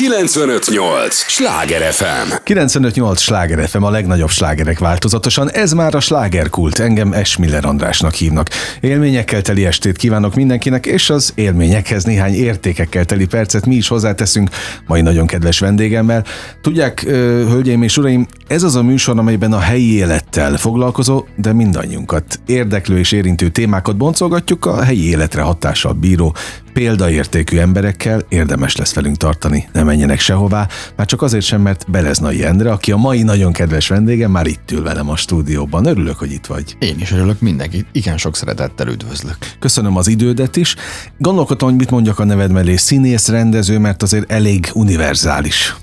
958! Sláger FM! 958! Sláger FM a legnagyobb slágerek változatosan. Ez már a slágerkult. Engem Esmiller Andrásnak hívnak. Élményekkel teli estét kívánok mindenkinek, és az élményekhez néhány értékekkel teli percet mi is hozzáteszünk mai nagyon kedves vendégemmel. Tudják, hölgyeim és uraim, ez az a műsor, amelyben a helyi élettel foglalkozó, de mindannyiunkat érdeklő és érintő témákat boncolgatjuk a helyi életre hatással bíró példaértékű emberekkel érdemes lesz velünk tartani, ne menjenek sehová, már csak azért sem, mert Beleznai Endre, aki a mai nagyon kedves vendége, már itt ül velem a stúdióban. Örülök, hogy itt vagy. Én is örülök mindenkit, igen sok szeretettel üdvözlök. Köszönöm az idődet is. Gondolkodtam, hogy mit mondjak a neved mellé, színész, rendező, mert azért elég univerzális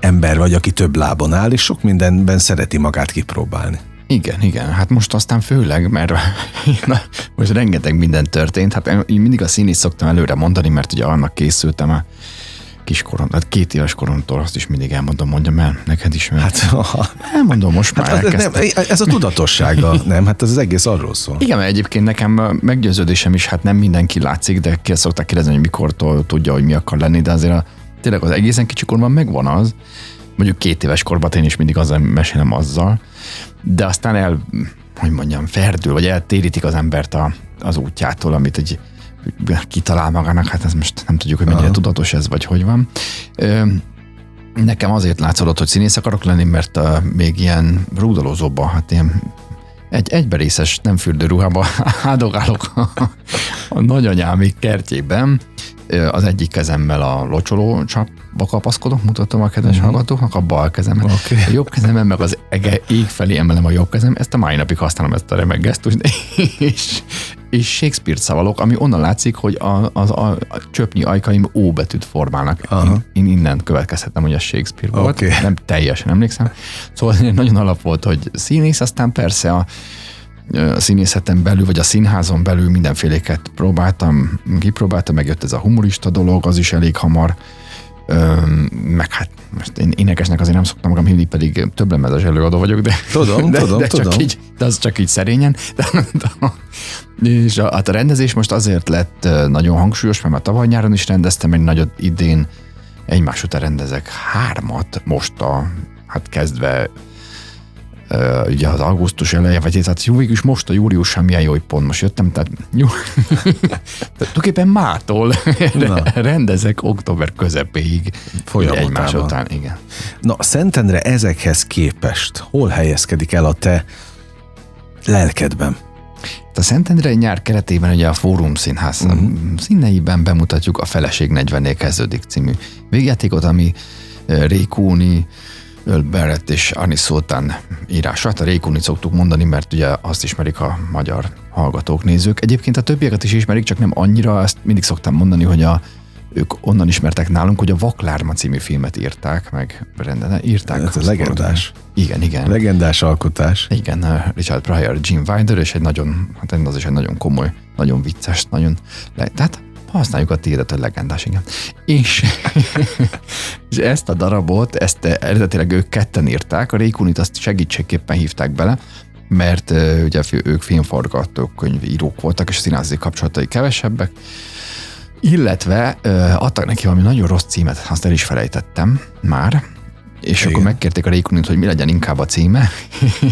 ember vagy, aki több lábon áll, és sok mindenben szereti magát kipróbálni. Igen, igen. Hát most aztán főleg, mert na, most rengeteg minden történt. Hát én mindig a színész szoktam előre mondani, mert ugye annak készültem a kiskorom, tehát két éves koromtól azt is mindig elmondom, mondjam el, neked is. Mert hát, elmondom most már. Hát, nem, ez a tudatossága, nem? Hát ez az egész arról szól. Igen, mert egyébként nekem meggyőződésem is, hát nem mindenki látszik, de ki szokták kérdezni, hogy mikortól tudja, hogy mi akar lenni, de azért a, tényleg az egészen kicsi korban megvan az, mondjuk két éves korban én is mindig azzal mesélem azzal, de aztán el, hogy mondjam, ferdül, vagy eltérítik az embert a, az útjától, amit egy kitalál magának, hát ez most nem tudjuk, hogy mennyire Aha. tudatos ez, vagy hogy van. Nekem azért látszódott, hogy színész akarok lenni, mert uh, még ilyen rúdolózóban, hát ilyen egy egyberészes, nem fürdőruhába áldogálok a, a nagyanyámi kertjében, az egyik kezemmel a locsoló csapba kapaszkodok, mutatom a kedves uh-huh. hallgatóknak, a bal kezemmel. Okay. A jobb kezemmel meg az ege, ég felé emelem a jobb kezem, ezt a mai napig használom, ezt a remek gesztust, és, és Shakespeare szavalok, ami onnan látszik, hogy a, az, a, a csöpnyi ajkaim ó betűt formálnak. Én, én innen következhetem, hogy a Shakespeare volt. Okay. Nem teljesen emlékszem. Szóval nagyon alap volt, hogy színész, aztán persze a a színészeten belül, vagy a színházon belül mindenféléket próbáltam, kipróbáltam, megjött ez a humorista dolog, az is elég hamar, Öm, meg hát most én énekesnek azért nem szoktam magam hívni, pedig több lemezes előadó vagyok, de, tudom, de, tudom, de, tudom. Csak így, de az csak így szerényen. De, de, és a, hát a rendezés most azért lett nagyon hangsúlyos, mert már tavaly nyáron is rendeztem egy nagyot, idén egymás után rendezek hármat, most a, hát kezdve uh, ugye az augusztus eleje, vagy tehát jó, végül is most a július sem milyen jó, hogy pont most jöttem, tehát jó, tulajdonképpen mától rendezek október közepéig egymás után, igen. Na, Szentendre ezekhez képest hol helyezkedik el a te lelkedben? A Szentendre nyár keretében ugye a Fórum Színház uh-huh. színeiben bemutatjuk a Feleség 40 kezdődik című végjátékot, ami Rékúni, Earl Barrett és Anis Sultan írása. Hát a Rékunit szoktuk mondani, mert ugye azt ismerik a magyar hallgatók, nézők. Egyébként a többieket is ismerik, csak nem annyira, ezt mindig szoktam mondani, hogy a, ők onnan ismertek nálunk, hogy a Vaklárma című filmet írták, meg rendben, írták. Ez a legendás. Igen, igen. Legendás alkotás. Igen, Richard Pryor, Jim Wilder, és egy nagyon, hát az is egy nagyon komoly, nagyon vicces, nagyon, le, tehát használjuk a tiédet, a legendás, igen. És, és ezt a darabot, ezt eredetileg ők ketten írták, a Rékunit azt segítségképpen hívták bele, mert ugye ők filmforgatók, könyvírók voltak, és a színházi kapcsolatai kevesebbek, illetve adtak neki valami nagyon rossz címet, azt el is felejtettem már, és Igen. akkor megkérték a Rékunit, hogy mi legyen inkább a címe.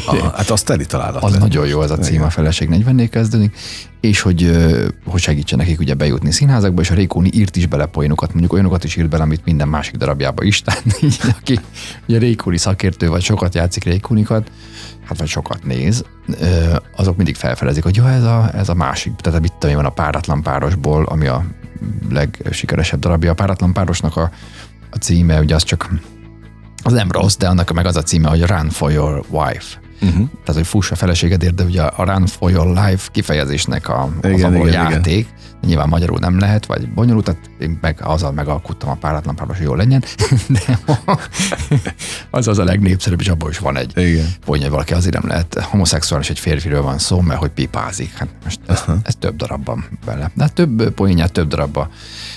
A, hát azt teli találat. Az nagyon jó az a cím, a feleség 40 kezdődik, és hogy, hogy segítsen nekik ugye bejutni színházakba, és a Rékóni írt is bele poénokat, mondjuk olyanokat is írt bele, amit minden másik darabjába is, tehát így, aki ugye Rékóni szakértő, vagy sokat játszik Rékónikat, hát vagy sokat néz, azok mindig felfelezik, hogy jó, ez a, ez a másik, tehát tudom van a páratlan párosból, ami a legsikeresebb darabja. A páratlan párosnak a, a címe, ugye az csak az nem rossz, de annak meg az a címe, hogy Run for your wife. Uh-huh. Tehát, hogy fuss a feleségedért, de ugye a Run for your life kifejezésnek a, igen, az a igen, játék, igen. nyilván magyarul nem lehet, vagy bonyolult, tehát én meg azzal megalkuttam a páratlan páros, hogy jól legyen, de az az a legnépszerűbb, és abból is van egy igen. pontja, hogy valaki azért nem lehet homoszexuális, egy férfiről van szó, mert hogy pipázik. Hát most ez, uh-huh. ez több darabban bele. De hát több poénját több darabba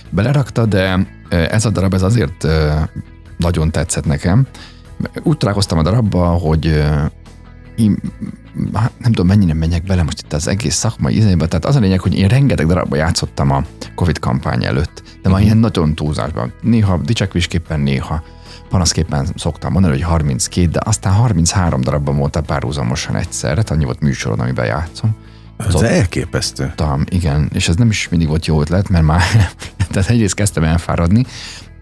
belerakta, de ez a darab ez azért nagyon tetszett nekem. Úgy találkoztam a darabba, hogy én, hát nem tudom, mennyire menjek bele most itt az egész szakmai izébe. Tehát az a lényeg, hogy én rengeteg darabban játszottam a Covid kampány előtt, de már ilyen nagyon túlzásban. Néha dicsekvésképpen, néha panaszképpen szoktam mondani, hogy 32, de aztán 33 darabban volt párhuzamosan egyszerre, tehát annyi volt műsoron, amiben játszom. Ez elképesztő. Tam, igen, és ez nem is mindig volt jó ötlet, mert már, tehát egyrészt kezdtem elfáradni,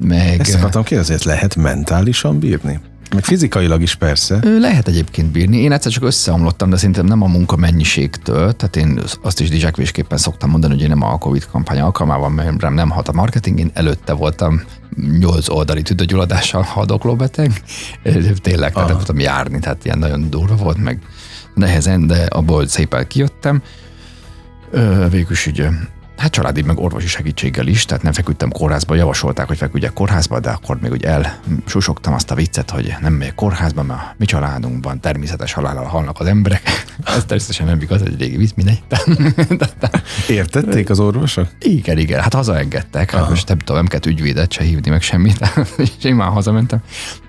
meg... Ezt akartam kérdezni, lehet mentálisan bírni? Meg fizikailag is persze. Ő lehet egyébként bírni. Én egyszer csak összeomlottam, de szerintem nem a munka mennyiségtől. Tehát én azt is dizsákvésképpen szoktam mondani, hogy én nem a Covid kampány alkalmával, mert rám nem hat a marketing. Én előtte voltam nyolc oldali tüdőgyulladással haldokló beteg. Tényleg, tehát voltam járni, tehát ilyen nagyon durva volt, meg nehezen, de abból szépen kijöttem. Végül is ugye Hát családi meg orvosi segítséggel is, tehát nem feküdtem kórházba, javasolták, hogy feküdjek kórházba, de akkor még úgy elsusogtam azt a viccet, hogy nem megyek kórházba, mert a mi családunkban természetes halállal halnak az emberek. Ez természetesen nem igaz, egy régi vicc, mindegy. Értették az orvosok? Igen, igen, hát hazaengedtek, hát most nem tudom, nem kellett ügyvédet se hívni, meg semmit, és én már hazamentem.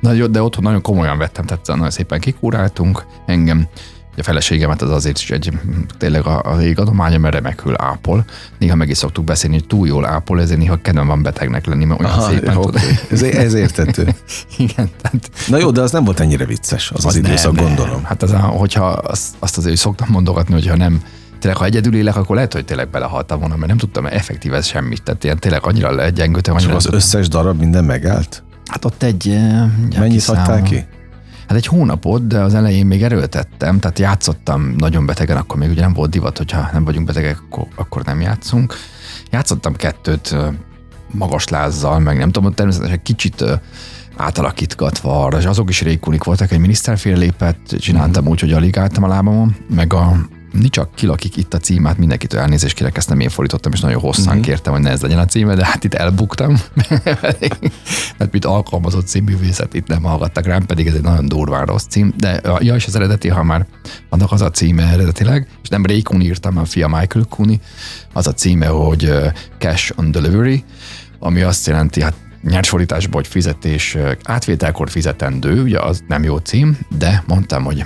Na, jó, de otthon nagyon komolyan vettem, tehát nagyon szépen kikúráltunk engem a feleségemet az azért is egy tényleg az ég adománya, mert remekül ápol. Néha meg is szoktuk beszélni, hogy túl jól ápol, ezért néha kedvem van betegnek lenni, mert olyan Aha, szépen tud. Ez, ez értető. Igen. Tehát, Na jó, de az nem volt ennyire vicces, az az, az időszak, nem, gondolom. Nem. Hát az, hogyha azt, azt azért szoktam mondogatni, hogyha nem tényleg, ha egyedül élek, akkor lehet, hogy tényleg belehaltam volna, mert nem tudtam effektíve semmit. Tehát ilyen tényleg annyira legyengültem. Csak az összes darab minden megállt? Hát ott egy... Mennyit hagytál ki? Hát egy hónapot, de az elején még erőltettem, tehát játszottam nagyon betegen, akkor még ugye nem volt divat, hogyha nem vagyunk betegek, akkor, akkor nem játszunk. Játszottam kettőt magas lázzal, meg nem tudom, természetesen kicsit átalakítgatva arra, és azok is rékunik voltak, egy miniszterfél lépett, csináltam mm-hmm. úgy, hogy alig álltam a lábamon, meg a mi csak kilakik itt a címát, mindenkitől elnézést kérek, ezt nem én fordítottam, és nagyon hosszan uh-huh. kértem, hogy ne ez legyen a címe, de hát itt elbuktam. Mert mint alkalmazott cíművészet itt nem hallgattak rám, pedig ez egy nagyon durván rossz cím. De ja, és az eredeti, ha már annak az a címe eredetileg, és nem Ray Cooney írtam, hanem fia Michael Cooney, az a címe, hogy Cash on Delivery, ami azt jelenti, hát nyersfordításban, hogy fizetés, átvételkor fizetendő, ugye az nem jó cím, de mondtam, hogy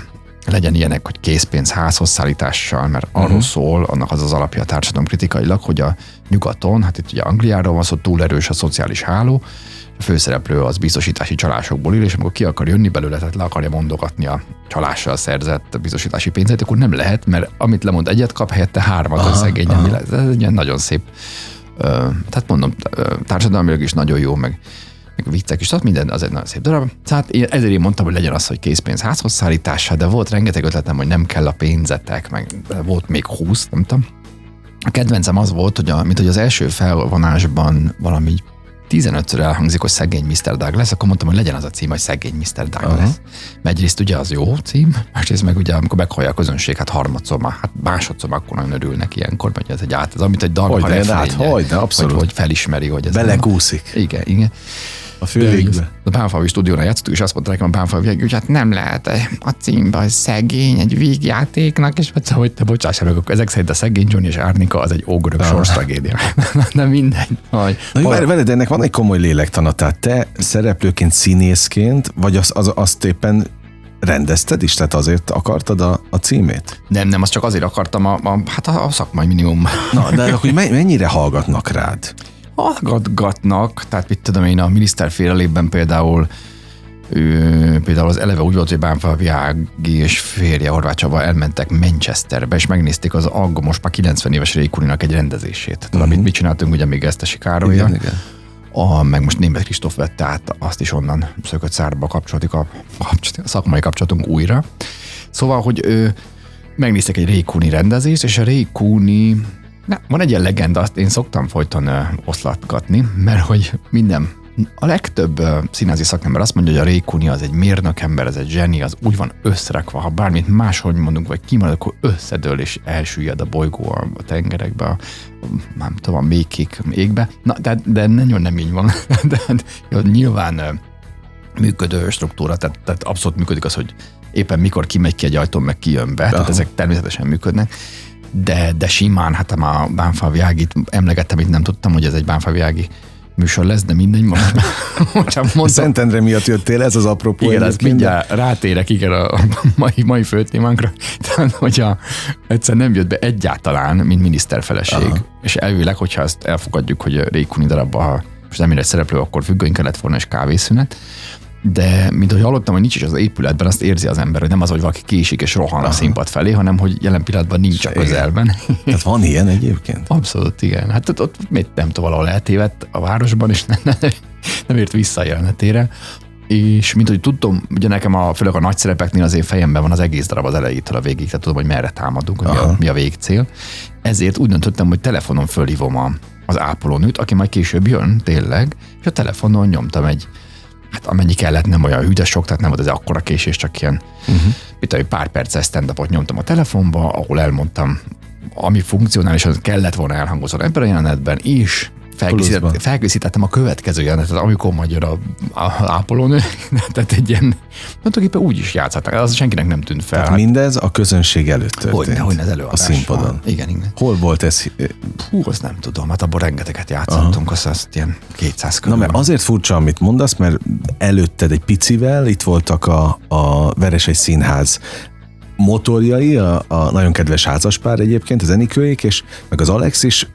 legyen ilyenek, hogy készpénz házhoz szállítással, mert arról uh-huh. szól, annak az az alapja a társadalom kritikailag, hogy a nyugaton, hát itt ugye Angliáról van szó, túl erős a szociális háló, a főszereplő az biztosítási csalásokból él, és amikor ki akar jönni belőle, tehát le akarja mondogatni a csalással szerzett biztosítási pénzét, akkor nem lehet, mert amit lemond egyet kap, helyette hármat a szegény, ez egy nagyon szép, tehát mondom, társadalmilag is nagyon jó, meg meg viccek is, tehát minden az egy nagyon szép darab. Tehát én, ezért én mondtam, hogy legyen az, hogy készpénz házhoz szállítása, de volt rengeteg ötletem, hogy nem kell a pénzetek, meg volt még 20, nem tudom. A kedvencem az volt, hogy, a, mint hogy az első felvonásban valami 15-ször elhangzik, hogy szegény Mr. Douglas, akkor mondtam, hogy legyen az a cím, hogy szegény Mr. Douglas. Uh-huh. Mert egyrészt ugye az jó cím, másrészt meg ugye, amikor meghallja a közönség, hát harmadszor már, hát másodszor már akkor nagyon örülnek ilyenkor, hogy ez egy át, ez amit egy dalnak hogy a hát, hogy, de abszolút. Hogy, hogy felismeri, hogy ez Belekúszik. Nem, igen, igen a fővégbe. A Bánfalvi stúdióra játszottuk, és azt mondta nekem a Bánfalvi, hogy hát nem lehet a címbe, hogy szegény egy vígjátéknak, és mondta, hogy te bocsáss meg, akkor ezek szerint a szegény Johnny és Árnika az egy ógörög ah. sors tragédia. De mindegy. Hogy, Na, jó, veled ennek van egy komoly lélektana, tehát te szereplőként, színészként, vagy az, az, azt éppen rendezted is? Tehát azért akartad a, a címét? Nem, nem, azt csak azért akartam, a, a, hát a, a szakmai minimum. Na, de akkor mennyire hallgatnak rád? Hallgatgatnak, tehát mit tudom én, a miniszter félelében például ő, például az eleve úgy volt, hogy Bánfa és férje Horváth Csaba elmentek Manchesterbe, és megnézték az Aggo most már 90 éves Rékuninak egy rendezését. Tudod, uh-huh. amit mit csináltunk, ugye még ezt a Sikárolja. Igen, igen. A, meg most Német Kristóf vette át azt is onnan szökött szárba kapcsolatik a, a szakmai kapcsolatunk újra. Szóval, hogy ő, megnéztek egy Rékuni rendezést, és a Rékuni Na, van egy ilyen legenda, azt én szoktam folyton ö, oszlatgatni, mert hogy minden, a legtöbb színházi szakember azt mondja, hogy a Rékuni az egy mérnök ember, ez egy zseni, az úgy van összerakva, ha bármit máshogy mondunk, vagy kimarad, akkor összedől és elsüllyed a bolygó a, tengerekbe, a, nem tudom, a mékék égbe. Na, de, de nagyon nem így van. de, de nyilván működő struktúra, tehát, tehát abszolút működik az, hogy éppen mikor kimegy ki egy ajtón, meg kijön be, Aha. tehát ezek természetesen működnek de, de simán, hát a Bánfalvi Ágit emlegettem, itt nem tudtam, hogy ez egy Bánfalvi Ági műsor lesz, de mindegy, most mondtam. Szentendre miatt jöttél, ez az apropó. Igen, ez mindjárt rátérek igen a mai, mai főtémánkra, tehát hogyha egyszer nem jött be egyáltalán, mint miniszterfeleség, Aha. és elvileg, hogyha ezt elfogadjuk, hogy Rékuni darabban, ha most nem szereplő, akkor függöny kellett volna és kávészünet, de mint ahogy hallottam, hogy nincs is az épületben, azt érzi az ember, hogy nem az, hogy valaki késik és rohan a színpad felé, hanem hogy jelen pillanatban nincs a Igen. közelben. Tehát van ilyen egyébként? Abszolút, igen. Hát ott, ott mit, nem tudom, valahol eltévedt a városban, és nem, nem, nem ért vissza a jelenetére. És mint hogy tudtam, ugye nekem a, főleg a nagy szerepeknél az én fejemben van az egész darab az elejétől a végig, tehát tudom, hogy merre támadunk, hogy mi a, Aha. mi a végcél. Ezért úgy döntöttem, hogy telefonon fölhívom a, az ápolónőt, aki majd később jön, tényleg, és a telefonon nyomtam egy, hát amennyi kellett, nem olyan hűdes sok, tehát nem volt ez akkora késés, csak ilyen, uh-huh. mit tudom, pár perces stand nyomtam a telefonba, ahol elmondtam, ami funkcionálisan kellett volna elhangozni ebben a jelenetben, és felkészített, felkészítettem a következő jelenetet, amikor majd jön a, a ápolónő, tehát egy ilyen, tulajdonképpen úgy is játszhatnak, az senkinek nem tűnt fel. Tehát mindez a közönség előtt történt. hogy, hogy az előadás A színpadon. van. Igen, igen. Hol volt ez? Hú, azt nem tudom, hát abban rengeteget játszottunk, azt, azt ilyen 200 Na körül. mert van. azért furcsa, amit mondasz, mert előtted egy picivel, itt voltak a, a Veresei Színház motorjai, a, a nagyon kedves házaspár egyébként, az Enikőék, és meg az Alex is,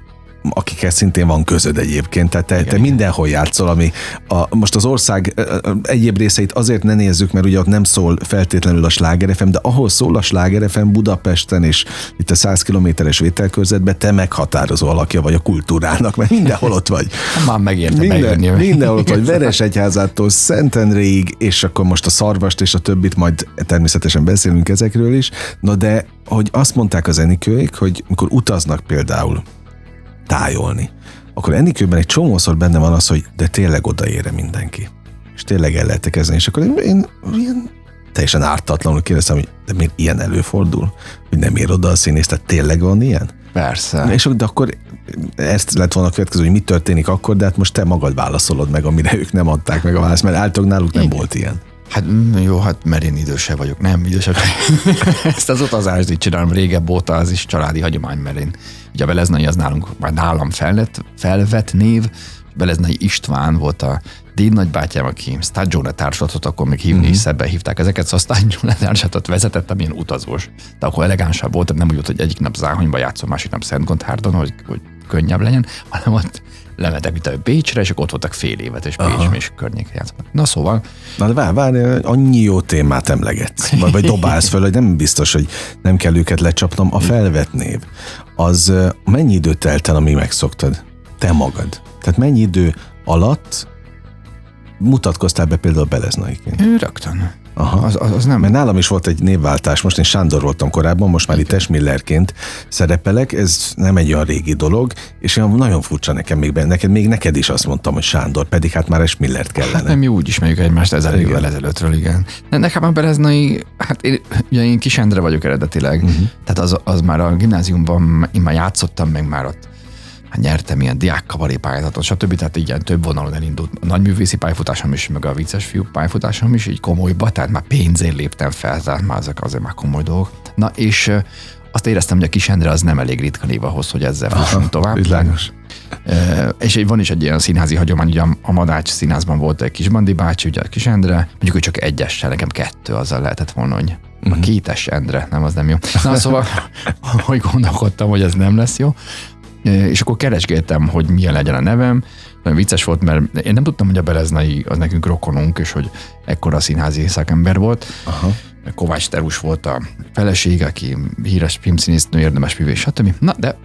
akikkel szintén van közöd egyébként, tehát te, te mindenhol játszol, ami a, most az ország egyéb részeit azért ne nézzük, mert ugye ott nem szól feltétlenül a Sláger FM, de ahol szól a Sláger FM Budapesten és itt a 100 kilométeres vételkörzetben, te meghatározó alakja vagy a kultúrának, mert mindenhol ott vagy. Már megérte Minden, bejönni. mindenhol ott vagy, Veresegyházától Szentendréig, és akkor most a szarvast és a többit majd természetesen beszélünk ezekről is. Na de, hogy azt mondták az Enikőik, hogy mikor utaznak például tájolni, akkor Enikőben egy csomószor benne van az, hogy de tényleg odaére mindenki. És tényleg el lehet kezdeni. És akkor én, én ilyen teljesen ártatlanul kérdeztem, hogy de miért ilyen előfordul, hogy nem ér oda a színész, tehát tényleg van ilyen? Persze. Na és de akkor ezt lett volna a következő, hogy mi történik akkor, de hát most te magad válaszolod meg, amire ők nem adták meg a választ, mert általában náluk nem Igen. volt ilyen. Hát mm, jó, hát mert én idősebb vagyok. Nem, idősebb. Ezt az utazást így csinálom régebb óta, az is családi hagyomány, mert én ugye a Beleznai az nálunk, vagy nálam felvett, felvett név, Beleznai István volt a Déd nagybátyám, aki Stagione társatot, akkor még hívni Mhm. is szebben hívták ezeket, szóval Stagione társatot vezetettem, ilyen utazós. De akkor elegánsabb volt, nem úgy volt, hogy egyik nap Záhonyba játszom, másik nap Szentgonthárdon, hogy, hogy könnyebb legyen, hanem ott lemetek, mint a Bécsre, és akkor ott voltak fél évet, és Pécs és környékre játszottak. Na szóval, Na de várj, várj, annyi jó témát emlegetsz, vagy, vagy dobálsz föl, hogy nem biztos, hogy nem kell őket lecsapnom. A felvett név, az mennyi idő telt el, amíg megszoktad? Te magad. Tehát mennyi idő alatt mutatkoztál be például Beleznaiként? rögtön. Aha. Az, az, az nem, Mert nálam is volt egy névváltás, most én Sándor voltam korábban, most már itt Esmillerként szerepelek, ez nem egy olyan régi dolog, és olyan nagyon furcsa nekem még, benne- neked, még neked is azt mondtam, hogy Sándor, pedig hát már Esmillert Hát kellene. nem, mi úgy ismerjük egymást ezer évvel ezelőttről, igen. De nekem a Beleznai, hát én, ugye én Kisendre vagyok eredetileg, uh-huh. tehát az, az már a gimnáziumban, én már játszottam, meg már ott hát nyertem ilyen diákkabaré pályázatot, stb. Tehát így ilyen több vonalon elindult a nagyművészi pályafutásom is, meg a vicces fiú pályafutásom is, így komolyba, tehát már pénzért léptem fel, tehát már ezek azért már komoly dolgok. Na és azt éreztem, hogy a Kisendre az nem elég ritka név ahhoz, hogy ezzel fussunk tovább. Világos. Ö, és van is egy ilyen színházi hagyomány, ugye a- Madács színházban volt egy kis Bandi bácsi, ugye a kis Endre, mondjuk, hogy csak egyessel, nekem kettő, azzal lehetett volna, hogy a kétes Endre, nem, az nem jó. Na szóval, hogy gondolkodtam, hogy ez nem lesz jó, és akkor keresgéltem, hogy milyen legyen a nevem, nagyon vicces volt, mert én nem tudtam, hogy a Beleznai az nekünk rokonunk, és hogy ekkora színházi szakember volt. Aha. Kovács Terus volt a felesége, aki híres filmszínésznő, érdemes művész, stb. Na, de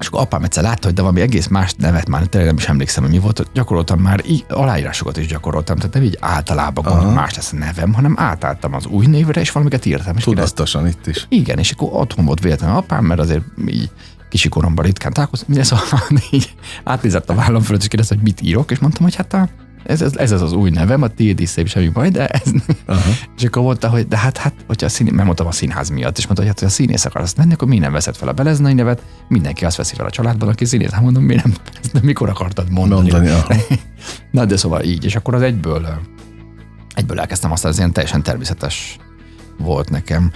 és akkor apám egyszer látta, hogy de valami egész más nevet már tényleg nem is emlékszem, hogy mi volt. Gyakoroltam már, így, aláírásokat is gyakoroltam, tehát nem így általában gondolom más lesz a nevem, hanem átálltam az új névre, és valamiket írtam. És Tudatosan itt is. igen, és akkor otthon volt véletlenül apám, mert azért így kicsi koromban ritkán találkoztam, minden szóval így átnézett a vállam fölött, és kérdezte, hogy mit írok, és mondtam, hogy hát a, ez, ez, ez, az az új nevem, a tiéd is szép, semmi baj, de ez... Aha. És akkor mondta, hogy de hát, hát hogyha a szín... mert mondtam a színház miatt, és mondta, hogy hát, hogy a színész akarsz lenni, akkor mi nem veszed fel a beleznai nevet, mindenki azt veszi fel a családban, aki színész. Hát mondom, mi nem, nem mikor akartad mondani. Mondani. Na, de szóval így, és akkor az egyből, egyből elkezdtem azt, az ilyen teljesen természetes volt nekem.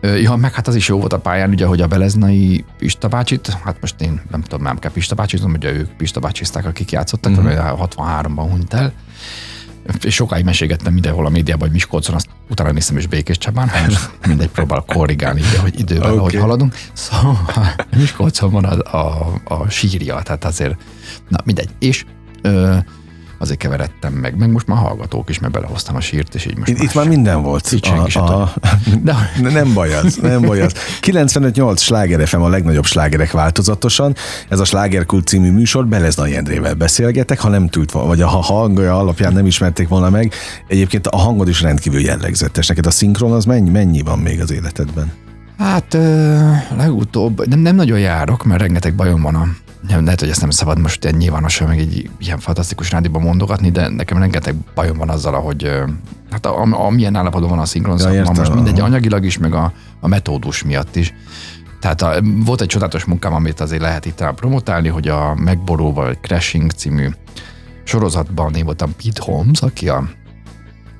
Ja, meg hát az is jó volt a pályán, ugye, hogy a Beleznai Pista bácsit, hát most én nem tudom, nem kell Pista bácsit, tudom, ugye ők Pista bácsizták, akik játszottak, uh-huh. 63-ban hunyt el. És sokáig mesélgettem mindenhol a médiában, hogy Miskolcon, azt utána néztem is Békés Csabán, most mindegy, próbál korrigálni, ugye, hogy időben, okay. ahogy haladunk. Szóval Miskolcon van a, a, a sírja, tehát azért, na mindegy. És ö, azért keveredtem meg, meg most már hallgatók is, mert belehoztam a sírt, és így most Itt, itt már minden volt. Így senki se de, De- nem baj az, nem baj az. 95-8 Sláger FM a legnagyobb slágerek változatosan. Ez a Slágerkult című műsor Beleznai Endrével beszélgetek, ha nem tűnt vagy ha hangja alapján nem ismerték volna meg. Egyébként a hangod is rendkívül jellegzetes. Neked a szinkron az mennyi, mennyi van még az életedben? Hát legutóbb nem, nem nagyon járok, mert rengeteg bajom van a nem, lehet, hogy ezt nem szabad most ilyen nyilvánosan meg egy ilyen fantasztikus rádióban mondogatni, de nekem rengeteg bajom van azzal, hogy hát a, a, a milyen állapotban van a szinkron Ja, értem, most mindegy anyagilag is, meg a, a metódus miatt is. Tehát a, volt egy csodálatos munkám, amit azért lehet itt promotálni, hogy a Megboró vagy Crashing című sorozatban én voltam Pete Holmes, aki a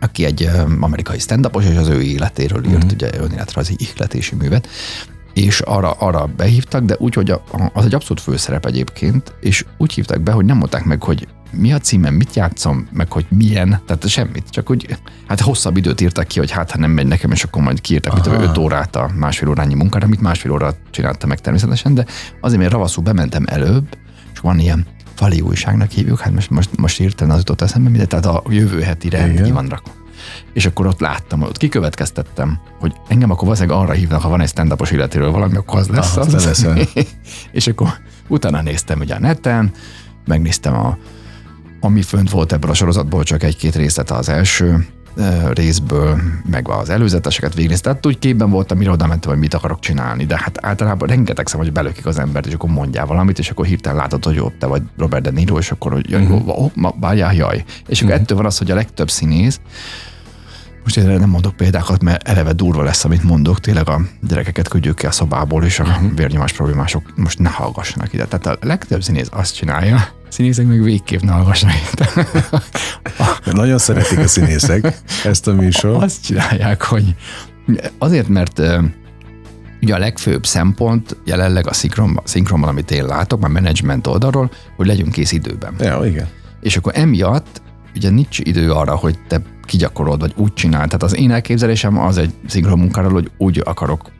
aki egy amerikai stand és az ő életéről írt, Mhm. ugye önéletrajzi ihletési művet, és arra, arra behívtak, de úgy, hogy a, az egy abszolút főszerep egyébként, és úgy hívtak be, hogy nem mondták meg, hogy mi a címem, mit játszom, meg hogy milyen, tehát semmit, csak úgy, hát hosszabb időt írtak ki, hogy hát ha nem megy nekem, és akkor majd kiírtak, Aha. 5 órát a másfél órányi munkára, amit másfél óra csináltam meg természetesen, de azért, mert ravaszul bementem előbb, és van ilyen fali újságnak hívjuk, hát most, most, most írtam, az jutott eszembe, mindegy, tehát a jövő heti rend Igen. ki van rakva. És akkor ott láttam, ott kikövetkeztettem, hogy engem akkor valószínűleg arra hívnak, ha van egy stand életéről valami, akkor az lesz. Aha, az. te leszel. és akkor utána néztem ugye a neten, megnéztem a, ami fönt volt ebből a sorozatból, csak egy-két részlet az első ö, részből, meg az előzeteseket végignéztem. Tehát úgy képben voltam, mire oda mentem, hogy mit akarok csinálni, de hát általában rengeteg szem, hogy belökik az embert, és akkor mondjál valamit, és akkor hirtelen látod, hogy jó, te vagy Robert De Niro, és akkor, hogy jaj, uh-huh. oh, ma, várjál, jaj. És akkor uh-huh. ettől van az, hogy a legtöbb színész, most erre nem mondok példákat, mert eleve durva lesz, amit mondok. Tényleg a gyerekeket küldjük ki a szobából, és a vérnyomás problémások most ne hallgassanak ide. Tehát a legtöbb színész azt csinálja, színészek meg végképp ne hallgassanak ide. Nagyon szeretik a színészek ezt a műsor. Azt csinálják, hogy azért, mert ugye a legfőbb szempont jelenleg a szinkronban, szinkronban amit én látok, már menedzsment oldalról, hogy legyünk kész időben. Ja, igen. És akkor emiatt ugye nincs idő arra, hogy te kigyakorolod, vagy úgy csinál. Tehát az én elképzelésem az egy szinkron munkáról, hogy úgy akarok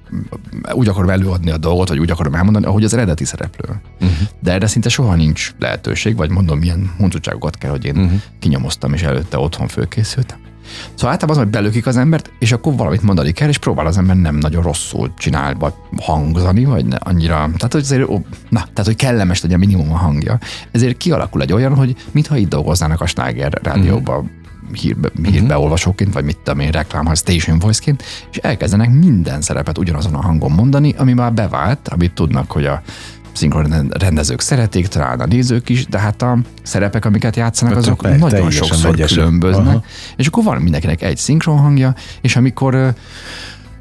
úgy akarom előadni a dolgot, vagy úgy akarom elmondani, ahogy az eredeti szereplő. Uh-huh. De erre szinte soha nincs lehetőség, vagy mondom, milyen huncutságokat kell, hogy én uh-huh. kinyomoztam, és előtte otthon fölkészültem. Szóval általában az, hogy belökik az embert, és akkor valamit mondani kell, és próbál az ember nem nagyon rosszul csinál, vagy hangzani, vagy ne, annyira, tehát hogy azért, ó, na, tehát hogy kellemes legyen minimum a hangja. Ezért kialakul egy olyan, hogy mintha itt dolgoznának a Sláger rádióban, hírbe, hírbeolvasóként, vagy mit tudom én, reklám, station voice-ként, és elkezdenek minden szerepet ugyanazon a hangon mondani, ami már bevált, amit tudnak, hogy a szinkron rendezők szeretik, talán a nézők is, de hát a szerepek, amiket játszanak, Hát azok te- nagyon sokszor különböznek, Aha. és akkor van mindenkinek egy szinkron hangja, és amikor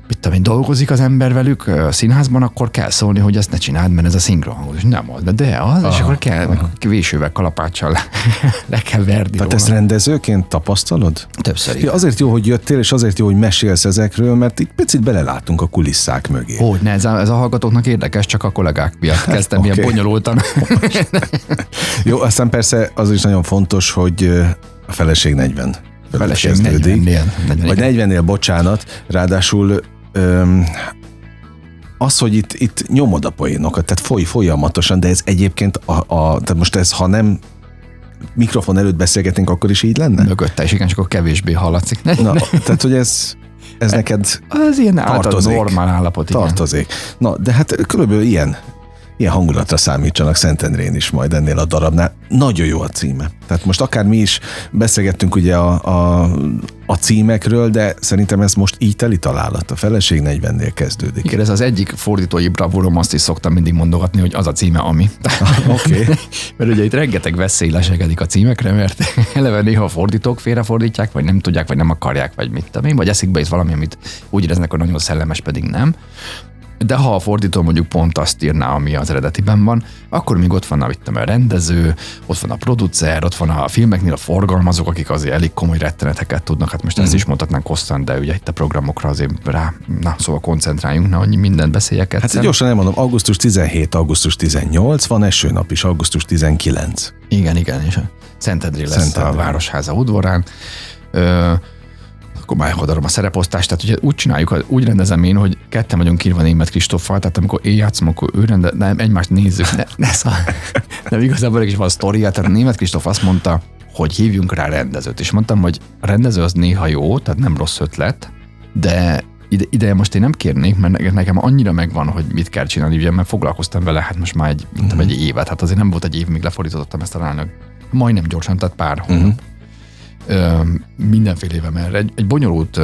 mit tudom én, dolgozik az ember velük ö, színházban, akkor kell szólni, hogy ezt ne csináld, mert ez a szinkron hang. És nem az, de, de az, és akkor kell, meg vésővel, kalapáccsal le, le kell verni Tehát róla. ezt rendezőként tapasztalod? Többször Ja, igen. azért jó, hogy jöttél, és azért jó, hogy mesélsz ezekről, mert itt picit belelátunk a kulisszák mögé. Hogy ne, ez a, ez a hallgatóknak érdekes, csak a kollégák miatt kezdtem Oké. okay. ilyen bonyolultan. Jó, aztán persze az is nagyon fontos, hogy a feleség 40. A feleség kezdődik. 40-nél. 40 Vagy 40-nél, bocsánat, ráadásul öm, az, hogy itt, itt nyomod a poénokat, tehát foly folyamatosan, de ez egyébként, a, a, tehát most ez, ha nem mikrofon előtt beszélgetnénk, akkor is így lenne? Mögötte is, igen, csak akkor kevésbé hallatszik. Ne, Na, ne, tehát, hogy ez, ez neked az ilyen tartozik. normál állapot, igen. tartozik. Na, de hát körülbelül ilyen, ilyen hangulatra számítsanak Szentendrén is majd ennél a darabnál. Nagyon jó a címe. Tehát most akár mi is beszélgettünk ugye a, a, a címekről, de szerintem ez most így teli találat. A feleség 40-nél kezdődik. Igen, ez az egyik fordítói bravúrom, azt is szoktam mindig mondogatni, hogy az a címe, ami. Oké. Okay. mert ugye itt rengeteg veszély lesegedik a címekre, mert eleve néha a fordítók félrefordítják, vagy nem tudják, vagy nem akarják, vagy mit tudom én, vagy eszik be itt valami, amit úgy éreznek, hogy nagyon szellemes, pedig nem. De ha a fordító mondjuk pont azt írná, ami az eredetiben van, akkor még ott van a, a rendező, ott van a producer, ott van a filmeknél a forgalmazók, akik azért elég komoly retteneteket tudnak. Hát most mm. ezt mhm. is mondhatnánk hosszan, de ugye itt a programokra azért rá, na szóval koncentráljunk, na, hogy mindent beszéljek egyszer. Hát gyorsan elmondom, augusztus 17, augusztus 18, van esőnap is, augusztus 19. Igen, igen, és a Szentendré lesz Szentendré. a Városháza udvarán. Ö, akkor már odaadom a szereposztást. Tehát ugye úgy csináljuk, úgy rendezem én, hogy ketten vagyunk írva német Kristoffal, tehát amikor én játszom, akkor ő rende, nem, egymást nézzük. Ne, ne szá, nem igazából is van a sztoria, tehát német Kristoff azt mondta, hogy hívjunk rá rendezőt. És mondtam, hogy a rendező az néha jó, tehát nem rossz ötlet, de ide, ide most én nem kérnék, mert nekem annyira megvan, hogy mit kell csinálni, ugye, mert foglalkoztam vele, hát most már egy, uh-huh. egy évet, hát azért nem volt egy év, míg lefordítottam ezt a rányok. Majdnem gyorsan, tehát pár hónap. Uh-huh mindenféle erre. Egy, egy bonyolult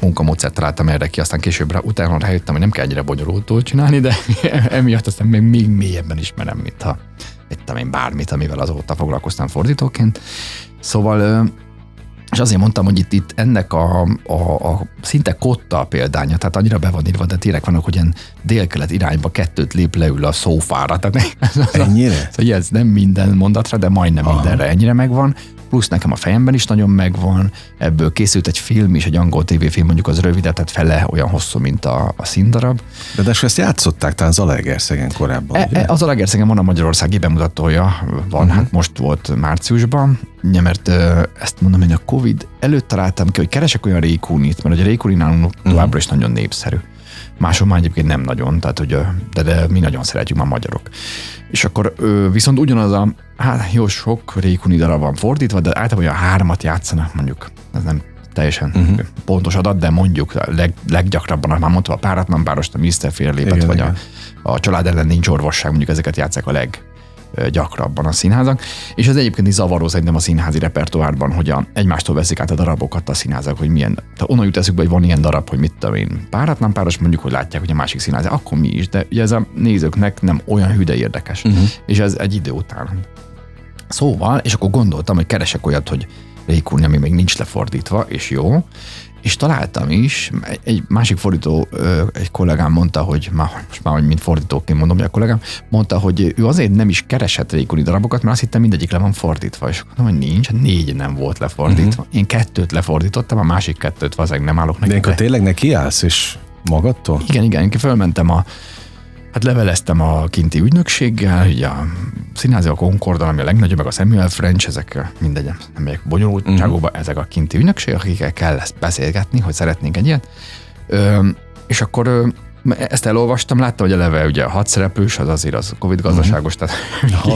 munkamódszert találtam erre ki, aztán később utána rájöttem, hogy nem kell ennyire bonyolultul csinálni, de emiatt aztán még, még mélyebben ismerem, mint ha ettem én bármit, amivel azóta foglalkoztam fordítóként. Szóval és azért mondtam, hogy itt, itt ennek a, a, a szinte kotta a példánya, tehát annyira be van írva, de tényleg vannak, hogy ilyen délkelet irányba kettőt lép leül a szófára. Tehát Ennyire? Szóval ez nem minden mondatra, de majdnem Aha. mindenre ennyire megvan plusz nekem a fejemben is nagyon megvan, ebből készült egy film is, egy angol tévéfilm, mondjuk az rövid, tehát fele olyan hosszú, mint a, a színdarab. De, de ezt játszották talán Zalaegerszegen korábban, e, e, Az Zalaegerszegen van a Magyarországi bemutatója, van, uh-huh. hát most volt márciusban, ja, mert ezt mondom, hogy a Covid előtt találtam ki, hogy keresek olyan Rékunit, mert a Rékuni nálunk uh-huh. továbbra is nagyon népszerű. Máshol már egyébként nem nagyon, tehát hogy, de, de mi nagyon szeretjük már magyarok. És akkor viszont ugyanaz a, hát jó sok Rékuni darab van fordítva, de általában olyan hármat játszanak mondjuk. Ez nem teljesen uh-huh. pontos adat, de mondjuk leg, leggyakrabban, már mondta a páratlan párost, a Mr. Félépet, vagy igen. a, a család ellen nincs orvosság, mondjuk ezeket játszák a leg, gyakrabban a színházak, és ez egyébként is zavaró szerintem a színházi repertoárban, hogy a, egymástól veszik át a darabokat a színházak, hogy milyen, tehát onnan jut eszükbe, hogy van ilyen darab, hogy mit tudom én, páratlan páros, mondjuk, hogy látják, hogy a másik színház, akkor mi is, de ugye ez a nézőknek nem olyan hüde érdekes, uh-huh. és ez egy idő után. Szóval, és akkor gondoltam, hogy keresek olyat, hogy Rékulni, ami még nincs lefordítva, és jó, és találtam is, egy másik fordító, egy kollégám mondta, hogy már, most már mint fordítóként mondom, hogy a kollégám mondta, hogy ő azért nem is keresett rékuni darabokat, mert azt hittem mindegyik le van fordítva, és mondom, hogy nincs, négy nem volt lefordítva. Uh-huh. Én kettőt lefordítottam, a másik kettőt valószínűleg nem állok neki. De akkor tényleg neki állsz, és magadtól? Igen, igen, én fölmentem a Hát leveleztem a kinti ügynökséggel, ugye a színházi a Concordon, ami a legnagyobb, meg a Samuel French, ezek mindegy, nem megyek bonyolultságokba, uh-huh. ezek a kinti ügynökség, akikkel kell ezt beszélgetni, hogy szeretnénk egy ilyet. Ö, és akkor ezt elolvastam, láttam, hogy eleve ugye a hat szereplős, az azért az Covid gazdaságos, uh-huh.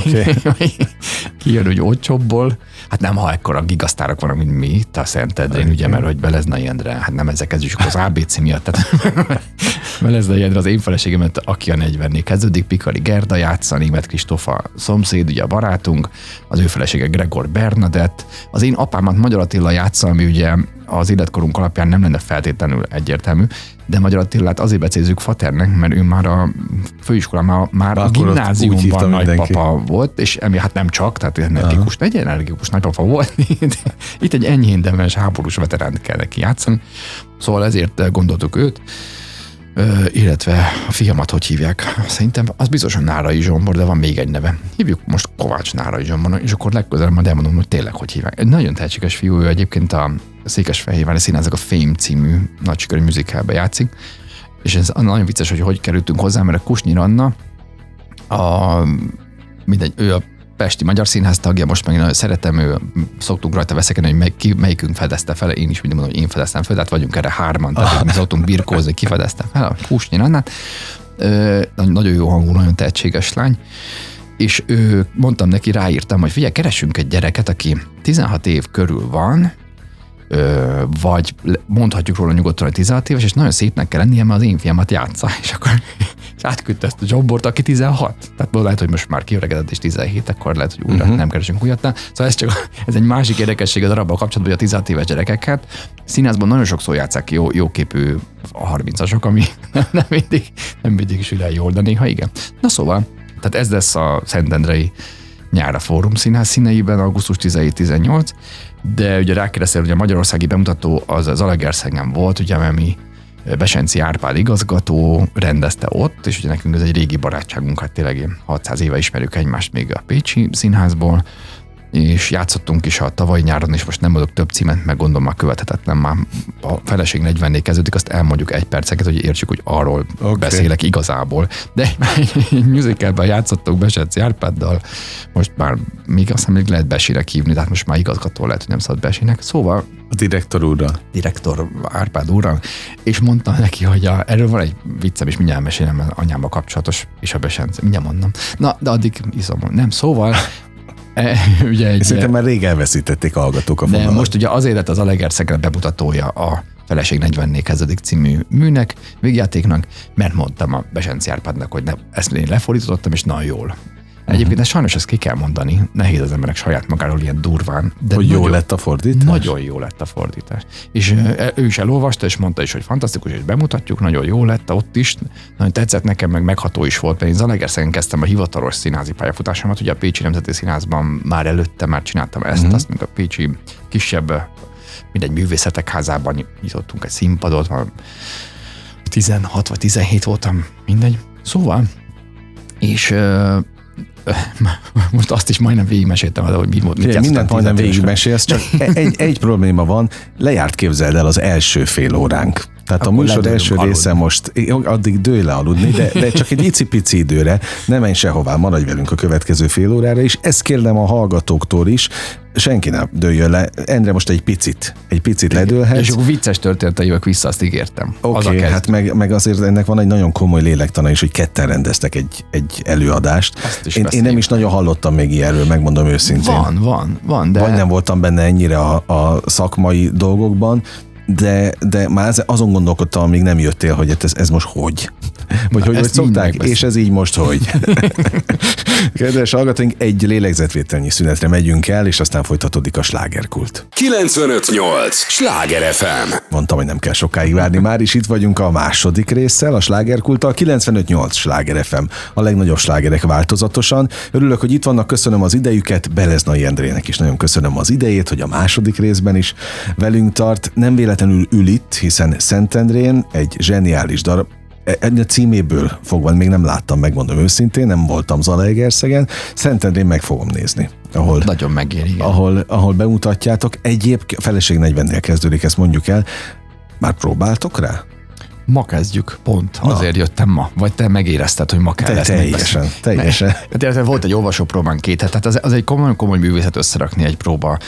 tehát okay. kijön úgy olcsóbbból. Hát nem, ha ekkora gigasztárok vannak, mint mi, te a Szentedrén, ugye, mert hogy Beleznai Endre, hát nem ezek, ez is az ABC miatt, tehát Beleznai Endre az én feleségemet, aki a 40 kezdődik, Pikari Gerda játsza, Német Kristófa szomszéd, ugye a barátunk, az ő felesége Gregor Bernadett, az én apámat Magyar Attila játsza, ami ugye az életkorunk alapján nem lenne feltétlenül egyértelmű, de Magyar Attilát azért becézzük Faternek, mert ő már a főiskolában már a gimnáziumban nagypapa volt, és emi hát nem csak, tehát energikus, egy energikus nagypapa volt. Itt egy enyhén demes háborús veteránt kell neki játszani, szóval ezért gondoltuk őt. Illetve a fiamat hogy hívják? Szerintem az biztosan Nárai Zsombor, de van még egy neve. Hívjuk most Kovács Nárai Zsombor, és akkor legközelebb majd elmondom, hogy tényleg hogy hívják. Egy nagyon tehetséges fiú, ő egyébként a Székesfehérvári Színházak a Fame című nagy sikerű műzikálba játszik, és ez nagyon vicces, hogy hogy kerültünk hozzá, mert a Kusnyir Anna, a, mindegy, ő a Pesti Magyar Színház tagja, most meg szeretem, ő, szoktunk rajta veszekedni, hogy mely, ki, melyikünk fedezte fel, én is mindig mondom, hogy én fedeztem fel, tehát vagyunk erre hárman, tehát mi szoktunk birkózni, ki fedezte fel, a Kusnyir Annát. Ö, nagyon jó hangú, nagyon tehetséges lány és ő, mondtam neki, ráírtam, hogy figyelj, keresünk egy gyereket, aki 16 év körül van, ö, vagy mondhatjuk róla nyugodtan, hogy 16 éves, és nagyon szépnek kell lennie, mert az én fiamat játsza, és akkor és átküldte ezt a jobbort, aki 16. Tehát lehet, hogy most már kiöregedett és 17, akkor lehet, hogy újra uh-huh. nem keresünk újat. Szóval ez csak ez egy másik érdekesség a darabbal kapcsolatban, hogy a 16 éves gyerekeket színházban nagyon sokszor játszák jó, jó képű a 30-asok, ami nem mindig, nem mindig sül el jól, de néha igen. Na szóval, tehát ez lesz a Szentendrei nyára Fórum Színház színeiben, augusztus 17-18, de ugye rákérdeztél, hogy a magyarországi bemutató az az Alegerszegen volt, ugye, mert mi Besenci Árpád igazgató rendezte ott, és ugye nekünk ez egy régi barátságunk, hát tényleg 600 éve ismerjük egymást még a Pécsi Színházból, és játszottunk is a tavaly nyáron, és most nem mondok több címet, meg gondolom már követhetetlen, már a feleség 40 kezdődik, azt elmondjuk egy perceket, hogy értsük, hogy arról okay. beszélek igazából. De egy musicalben játszottunk Besetzi Árpáddal, most már még azt még lehet Besirek hívni, tehát most már igazgató lehet, hogy nem szabad Besinek. Szóval a direktor úrra. Direktor Árpád úrra, és mondta neki, hogy a, erről van egy viccem, és mindjárt mesélem anyámmal kapcsolatos, és a Besenci, mindjárt mondom. Na, de addig iszom, nem. Szóval E, ugye egy, Szerintem már rég elveszítették a hallgatók a fonalat. De most ugye azért lett az Alegerszegre bemutatója a Feleség 40 kezdődik című műnek, végjátéknak, mert mondtam a Besenci Árpádnak, hogy ne, ezt én lefordítottam, és nagyon jól. Egyébként ezt sajnos ezt ki kell mondani, nehéz az emberek saját magáról ilyen durván. De hogy jó lett a fordítás? Nagyon jó lett a fordítás. És ő is elolvasta, és mondta is, hogy fantasztikus, és bemutatjuk, nagyon jó lett ott is. Nagyon tetszett nekem, meg megható is volt, mert én Zalegerszegen kezdtem a hivatalos színházi pályafutásomat, ugye a Pécsi Nemzeti Színházban már előtte már csináltam ezt, mm-hmm. azt, meg a Pécsi kisebb, mindegy művészetek házában nyitottunk egy színpadot, 16 vagy 17 voltam, mindegy. Szóval, és most azt is majdnem végigmeséltem, hogy mi volt. Mit mindent majdnem végigmesélsz, csak egy, egy probléma van, lejárt képzeld el az első fél óránk. Tehát Akkor a műsor első aludni. része most, addig dőj le aludni, de, de csak egy icipici időre, ne menj sehová, maradj velünk a következő fél órára, és ezt kérem a hallgatóktól is, senki nem dőljön le. Endre most egy picit, egy picit ledőlhet. És akkor vicces története jövök vissza, azt ígértem. Oké, okay, hát meg, meg, azért ennek van egy nagyon komoly lélektana is, hogy ketten rendeztek egy, egy előadást. Én, én, nem is nagyon hallottam még ilyenről, megmondom őszintén. Van, van, van. De... Vagy nem voltam benne ennyire a, a szakmai dolgokban, de, de már azon gondolkodtam, amíg nem jöttél, hogy ez, ez most hogy. Vagy hogy, hogy szokták, és ez így most hogy. Kedves hallgatóink, egy lélegzetvételnyi szünetre megyünk el, és aztán folytatódik a slágerkult. 958! Sláger FM! Mondtam, hogy nem kell sokáig várni, már is itt vagyunk a második résszel, a slágerkulttal, 958 Sláger FM, a legnagyobb slágerek változatosan. Örülök, hogy itt vannak, köszönöm az idejüket, Beleznai Endrének is nagyon köszönöm az idejét, hogy a második részben is velünk tart. Nem véletlenül ül itt, hiszen Szentendrén egy zseniális darab, Ennyi címéből fogva még nem láttam, megmondom őszintén, nem voltam Zalaegerszegen, Szentendrén meg fogom nézni. Ahol, Nagyon megéri. Ahol, ahol bemutatjátok. Egyébként a feleség 40-nél kezdődik, ezt mondjuk el. Már próbáltok rá? Ma kezdjük, pont. Na. Azért jöttem ma. Vagy te megérezted, hogy ma kell te, Teljesen, teljesen. Ne, volt egy olvasópróbán két tehát az, az egy komoly, komoly művészet összerakni egy próba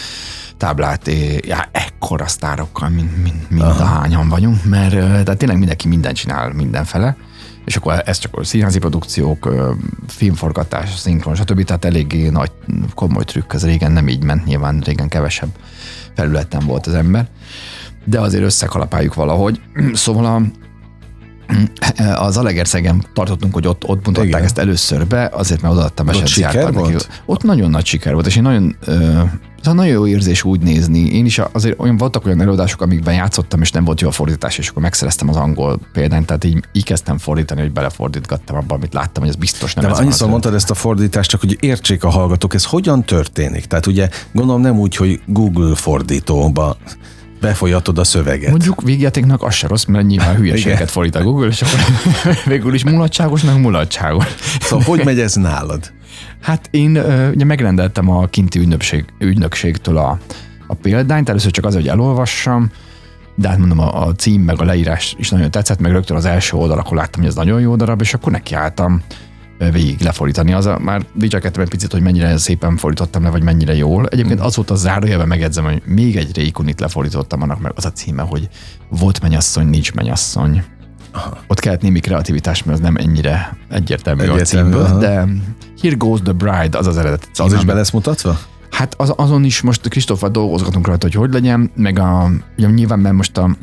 táblát já, ekkora sztárokkal, mint, mint, mint a hányan vagyunk, mert tehát tényleg mindenki mindent csinál mindenfele, és akkor ez csak a színházi produkciók, filmforgatás, szinkron, stb. Tehát eléggé nagy, komoly trükk, ez régen nem így ment, nyilván régen kevesebb felületen volt az ember, de azért összekalapáljuk valahogy. Szóval a, az Alegerszegen tartottunk, hogy ott, ott mutatták Igen. ezt először be, azért mert odaadtam eset siker volt? Ott nagyon nagy siker volt, és én nagyon Szóval nagyon jó érzés úgy nézni. Én is azért olyan voltak olyan előadások, amikben játszottam, és nem volt jó a fordítás, és akkor megszereztem az angol példányt, tehát így, így kezdtem fordítani, hogy belefordítgattam abba, amit láttam, hogy ez biztos nem De ez annyiszor mondtad ezt a fordítást, csak hogy értsék a hallgatók, ez hogyan történik? Tehát ugye gondolom nem úgy, hogy Google fordítóba befolyatod a szöveget. Mondjuk végjátéknak az se rossz, mert nyilván hülyeséget fordít a Google, és akkor végül is mulatságosnak mulatságos. Szóval hogy megy ez nálad? Hát én ugye megrendeltem a kinti ügynökség, ügynökségtől a, a példányt, először csak az, hogy elolvassam, de hát mondom, a, a cím meg a leírás is nagyon tetszett, meg rögtön az első oldal, akkor láttam, hogy ez nagyon jó darab, és akkor nekiálltam végig lefordítani. Az a, már dicsekedtem egy picit, hogy mennyire szépen fordítottam le, vagy mennyire jól. Egyébként az volt a zárójelben megedzem, hogy még egy Rékunit lefordítottam annak, mert az a címe, hogy volt mennyasszony, nincs mennyasszony. Aha. Ott kellett némi kreativitás, mert az nem ennyire egyértelmű, egyértelmű a címből, aha. de Here Goes the Bride, az az eredeti cím. Az is be lesz mutatva? Hát az, azon is most Kristóffal dolgozgatunk rajta, hogy hogy legyen, meg a, ugye nyilván, mert most a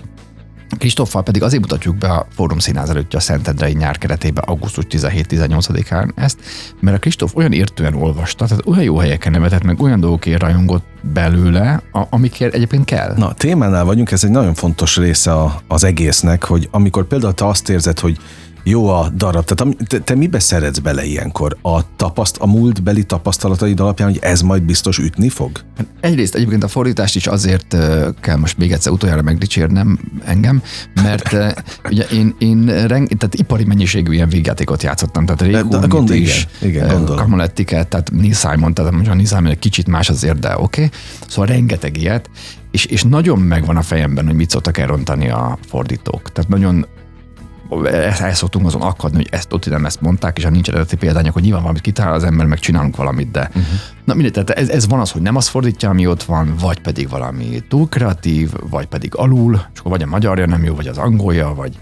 Kristoffal pedig azért mutatjuk be a Fórum Színház előtt a Szentendrei nyár keretében augusztus 17-18-án ezt, mert a Kristóf olyan értően olvasta, tehát olyan jó helyeken nevetett, meg olyan dolgokért rajongott belőle, amikért egyébként kell. Na, témánál vagyunk, ez egy nagyon fontos része a, az egésznek, hogy amikor például te azt érzed, hogy jó a darab. Tehát te, te mibe szeretsz bele ilyenkor? A, tapaszt, a múltbeli tapasztalataid alapján, hogy ez majd biztos ütni fog? Egyrészt egyébként a fordítást is azért kell most még egyszer utoljára megdicsérnem engem, mert ugye én, én reng, tehát ipari mennyiségű ilyen végjátékot játszottam, tehát Rékó, gond, is, igen, igen, Kamolettiket, tehát Neil Simon, tehát most a Neil Simon egy kicsit más azért, de oké. Okay. Szóval rengeteg ilyet, és, és nagyon megvan a fejemben, hogy mit szoktak elrontani a fordítók. Tehát nagyon el szoktunk azon akadni, hogy ezt ott nem ezt mondták, és ha nincs eredeti példányok, hogy nyilván valamit kitalál az ember, meg csinálunk valamit, de uh-huh. na mindegy, tehát ez, ez, van az, hogy nem az fordítja, ami ott van, vagy pedig valami túl kreatív, vagy pedig alul, és akkor vagy a magyarja nem jó, vagy az angolja, vagy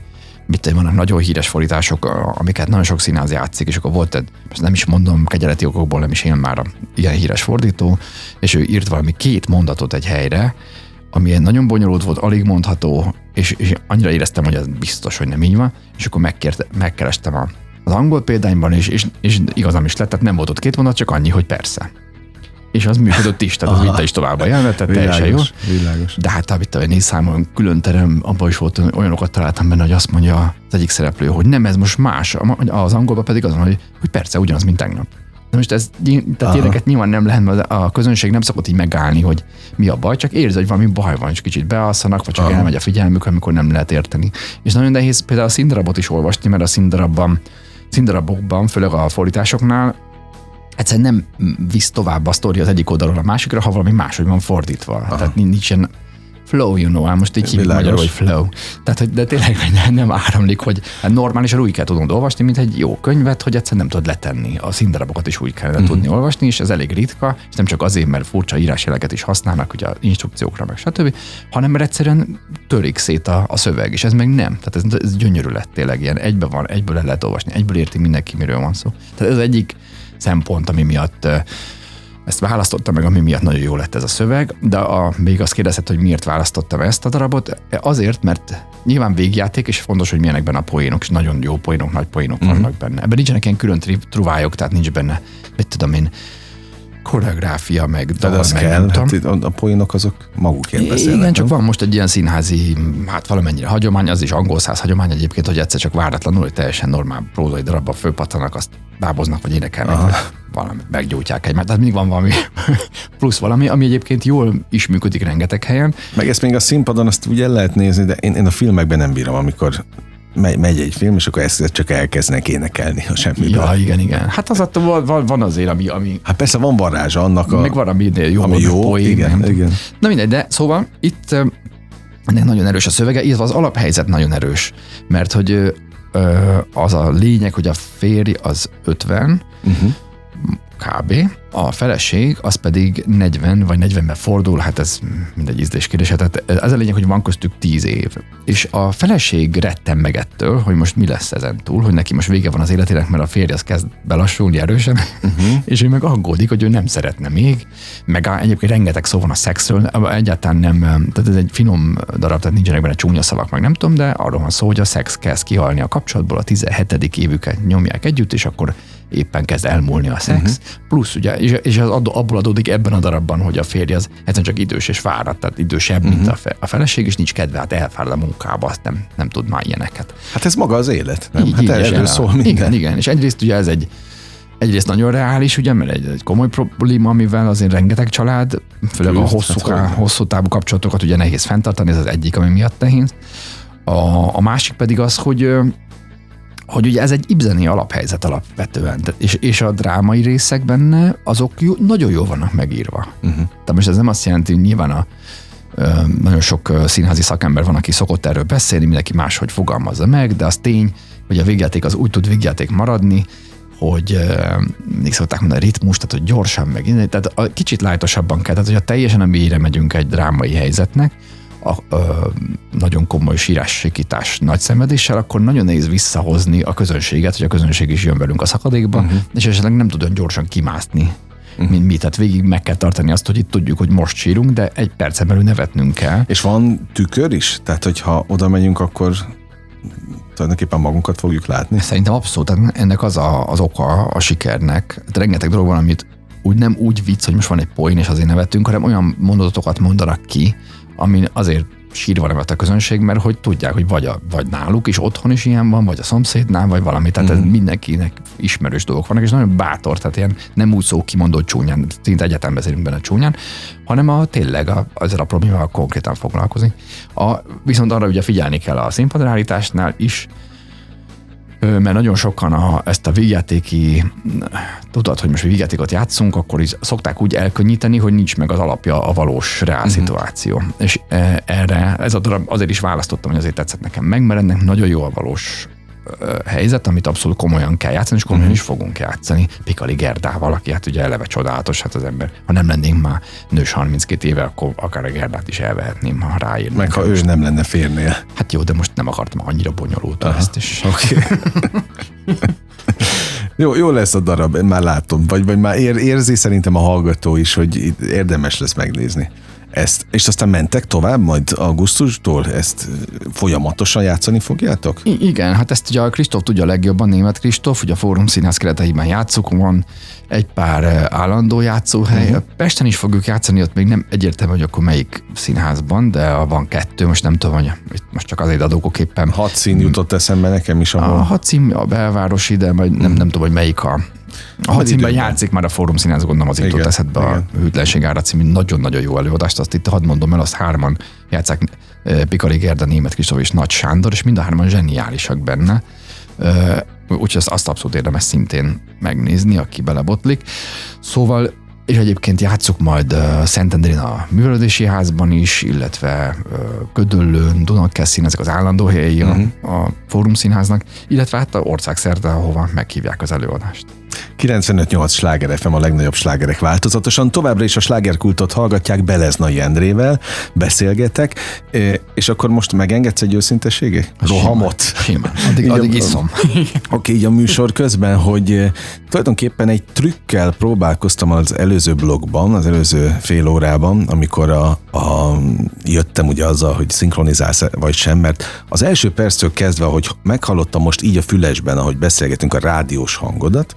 mit vannak nagyon híres fordítások, amiket nagyon sok színház játszik, és akkor volt egy, most nem is mondom, kegyeleti okokból nem is él már a ilyen híres fordító, és ő írt valami két mondatot egy helyre, ami nagyon bonyolult volt, alig mondható, és, és annyira éreztem, hogy ez biztos, hogy nem így van, és akkor megkérte, megkerestem a, az angol példányban, és, és, és igazam is lett, tehát nem volt ott két mondat, csak annyi, hogy persze. És az működött is, tehát az vitte is tovább a jelenet, tehát teljesen jó. Világos. De hát amit a négy számon külön terem, abban is volt olyanokat találtam benne, hogy azt mondja az egyik szereplő, hogy nem, ez most más. Az angolban pedig az hogy, hogy persze, ugyanaz, mint tegnap. De most ez, tehát ilyeneket nyilván nem lehet, mert a közönség nem szokott így megállni, hogy mi a baj, csak érzi, hogy valami baj van, és kicsit bealszanak, vagy csak Aha. elmegy a figyelmük, amikor nem lehet érteni. És nagyon nehéz például a színdarabot is olvasni, mert a színdarabban, színdarabokban, főleg a fordításoknál egyszerűen nem visz tovább a sztori az egyik oldalról a másikra, ha valami máshogy van fordítva. Aha. Tehát nincsen flow, you know, most így hívjuk magyarul, hogy flow. Tehát, hogy de tényleg nem, nem áramlik, hogy hát normálisan úgy kell tudnod olvasni, mint egy jó könyvet, hogy egyszerűen nem tudod letenni. A színdarabokat is úgy kellene uh-huh. tudni olvasni, és ez elég ritka, és nem csak azért, mert furcsa írásjeleket is használnak, ugye instrukciókra, meg stb., hanem mert egyszerűen törik szét a, a szöveg, és ez meg nem. Tehát ez, ez gyönyörű lett tényleg ilyen, egybe van, egyből le lehet olvasni, egyből érti mindenki, miről van szó. Tehát ez egyik szempont, ami miatt ezt választottam meg, ami miatt nagyon jó lett ez a szöveg, de a, még azt kérdezett, hogy miért választottam ezt a darabot. Azért, mert nyilván végjáték, és fontos, hogy milyenek benne a poénok, és nagyon jó poénok, nagy poénok mm-hmm. vannak benne. Ebben nincsenek ilyen külön truvályok, tehát nincs benne, mit tudom én, koreográfia, meg dal, az meg kell, hát a poénok azok magukért beszélnek. Igen, csak van most egy ilyen színházi, hát valamennyire hagyomány, az is angol száz hagyomány egyébként, hogy egyszer csak váratlanul, hogy teljesen normál prózai darabba fölpattanak, azt báboznak, vagy énekelnek, Aha. Valami, meggyújtják egymást. Tehát mindig van valami plusz valami, ami egyébként jól is működik rengeteg helyen. Meg ezt még a színpadon azt ugye lehet nézni, de én, én a filmekben nem bírom, amikor megy, megy egy film, és akkor ezt csak elkezdenek énekelni a semmi. Ja, igen, igen. Hát az attól van, van azért, ami, ami... Hát persze van varázsa annak a... Meg van, ami jó, ami jó poén, igen, nem? igen. Na mindegy, de szóval itt ennek nagyon erős a szövege, illetve az alaphelyzet nagyon erős, mert hogy az a lényeg, hogy a férj az 50, uh-huh. Kb. A feleség az pedig 40 vagy 40-ben fordul, hát ez mindegy ízlés kérdés. Tehát ez a lényeg, hogy van köztük 10 év. És a feleség retten meg ettől, hogy most mi lesz ezen túl, hogy neki most vége van az életének, mert a férj az kezd belassulni erősen, uh-huh. és ő meg aggódik, hogy ő nem szeretne még, meg egyébként rengeteg szó van a szexről, egyáltalán nem, tehát ez egy finom darab, tehát nincsenek benne csúnya szavak, meg nem tudom, de arról van szó, hogy a szex kezd kihalni a kapcsolatból, a 17. évüket nyomják együtt, és akkor éppen kezd elmúlni a szex, uh-huh. plusz ugye, és, és az adó, abból adódik ebben a darabban, hogy a férj az egyszerűen csak idős és fáradt, tehát idősebb, uh-huh. mint a, fe, a feleség, és nincs kedve, hát elfárad a munkába, azt nem, nem tud már ilyeneket. Hát ez maga az élet, nem? Így, hát így, erről szól minden. Igen, igen, és egyrészt ugye ez egy egyrészt nagyon reális, ugye, mert egy, egy komoly probléma, amivel azért rengeteg család, főleg a hosszú, hát, hosszú távú kapcsolatokat ugye nehéz fenntartani, ez az egyik, ami miatt nehéz. A, a másik pedig az, hogy hogy ugye ez egy ibzeni alaphelyzet alapvetően, és, és a drámai részek benne, azok jó, nagyon jól vannak megírva. Uh-huh. Tehát most ez nem azt jelenti, hogy nyilván a, nagyon sok színházi szakember van, aki szokott erről beszélni, mindenki máshogy fogalmazza meg, de az tény, hogy a végjáték az úgy tud végjáték maradni, hogy még szokták mondani ritmus, tehát hogy gyorsan meg, tehát a kicsit lájtosabban kell, tehát hogyha teljesen a mélyre megyünk egy drámai helyzetnek, a, a nagyon komoly sírássikítás nagy szenvedéssel, akkor nagyon nehéz visszahozni a közönséget, hogy a közönség is jön velünk a szakadékba, uh-huh. és esetleg nem tud olyan gyorsan kimászni uh-huh. mint mi. Tehát végig meg kell tartani azt, hogy itt tudjuk, hogy most sírunk, de egy percen belül nevetnünk kell. És van tükör is? Tehát, hogyha oda megyünk, akkor tulajdonképpen magunkat fogjuk látni? Szerintem abszolút. Ennek az a, az oka a sikernek. Tehát rengeteg dolog van, amit úgy nem úgy vicc, hogy most van egy poén, és azért nevetünk, hanem olyan mondatokat mondanak ki, ami azért sírva nevet a közönség, mert hogy tudják, hogy vagy, a, vagy náluk is otthon is ilyen van, vagy a szomszédnál, vagy valami. Tehát mm. ez mindenkinek ismerős dolgok vannak, és nagyon bátor, tehát ilyen nem úgy szó kimondó csúnyán, szinte egyetem beszélünk benne csúnyán, hanem a tényleg a, ezzel a problémával konkrétan foglalkozni. A, viszont arra ugye figyelni kell a színpadreállításnál is, mert nagyon sokan a, ezt a vígjátéki, tudod, hogy most vígjátékot játszunk, akkor is szokták úgy elkönnyíteni, hogy nincs meg az alapja a valós reál uh-huh. szituáció. És erre, ez a darab azért is választottam, hogy azért tetszett nekem meg, mert ennek nagyon jó a valós helyzet, amit abszolút komolyan kell játszani, és komolyan uh-huh. is fogunk játszani. Pikali Gerdával, aki hát ugye eleve csodálatos, hát az ember, ha nem lennénk már nős 32 éve, akkor akár a Gerdát is elvehetném, ha ráírnám. Meg ha ő nem lenne férnél. Hát jó, de most nem akartam annyira bonyolult ezt is. Okay. jó, jó lesz a darab, már látom, vagy, vagy már ér, érzi szerintem a hallgató is, hogy érdemes lesz megnézni ezt, és aztán mentek tovább majd augusztustól? Ezt folyamatosan játszani fogjátok? I- igen, hát ezt ugye a Kristóf tudja legjobban, német Kristóf, ugye a Fórum Színház kereteiben játszunk, van egy pár állandó játszóhely. Uh-huh. Pesten is fogjuk játszani, ott még nem egyértelmű, hogy akkor melyik színházban, de van kettő, most nem tudom, hogy most csak azért adok éppen. Hat szín jutott eszembe nekem is. Ahol... A hat szín, a belvárosi, de majd nem, nem tudom, hogy melyik a a hadszínben játszik már a Fórum Színház, gondolom az jutott eszedbe a Hűtlenség ára című nagyon-nagyon jó előadást, azt itt hadd mondom el, azt hárman játszák eh, Pikari Gerda, Német Kristóf és Nagy Sándor, és mind a hárman zseniálisak benne. Eh, úgyhogy azt, azt abszolút érdemes szintén megnézni, aki belebotlik. Szóval és egyébként játsszuk majd uh, Szentendrén a művelődési házban is, illetve uh, Ködöllőn, Dunakeszin, ezek az állandó helyi uh-huh. a, mhm. a Fórum Színháznak, illetve hát a országszerte, ahova meghívják az előadást. 95-8 sláger FM a legnagyobb slágerek változatosan. Továbbra is a slágerkultot hallgatják Beleznai Endrével, beszélgetek, és akkor most megengedsz egy őszintességé? Rohamot. Simán. Addig, addig iszom. Oké, így a műsor közben, hogy tulajdonképpen egy trükkel próbálkoztam az előző blogban, az előző fél órában, amikor a, a, jöttem ugye azzal, hogy szinkronizálsz vagy sem, mert az első perctől kezdve, hogy meghallottam most így a fülesben, ahogy beszélgetünk a rádiós hangodat,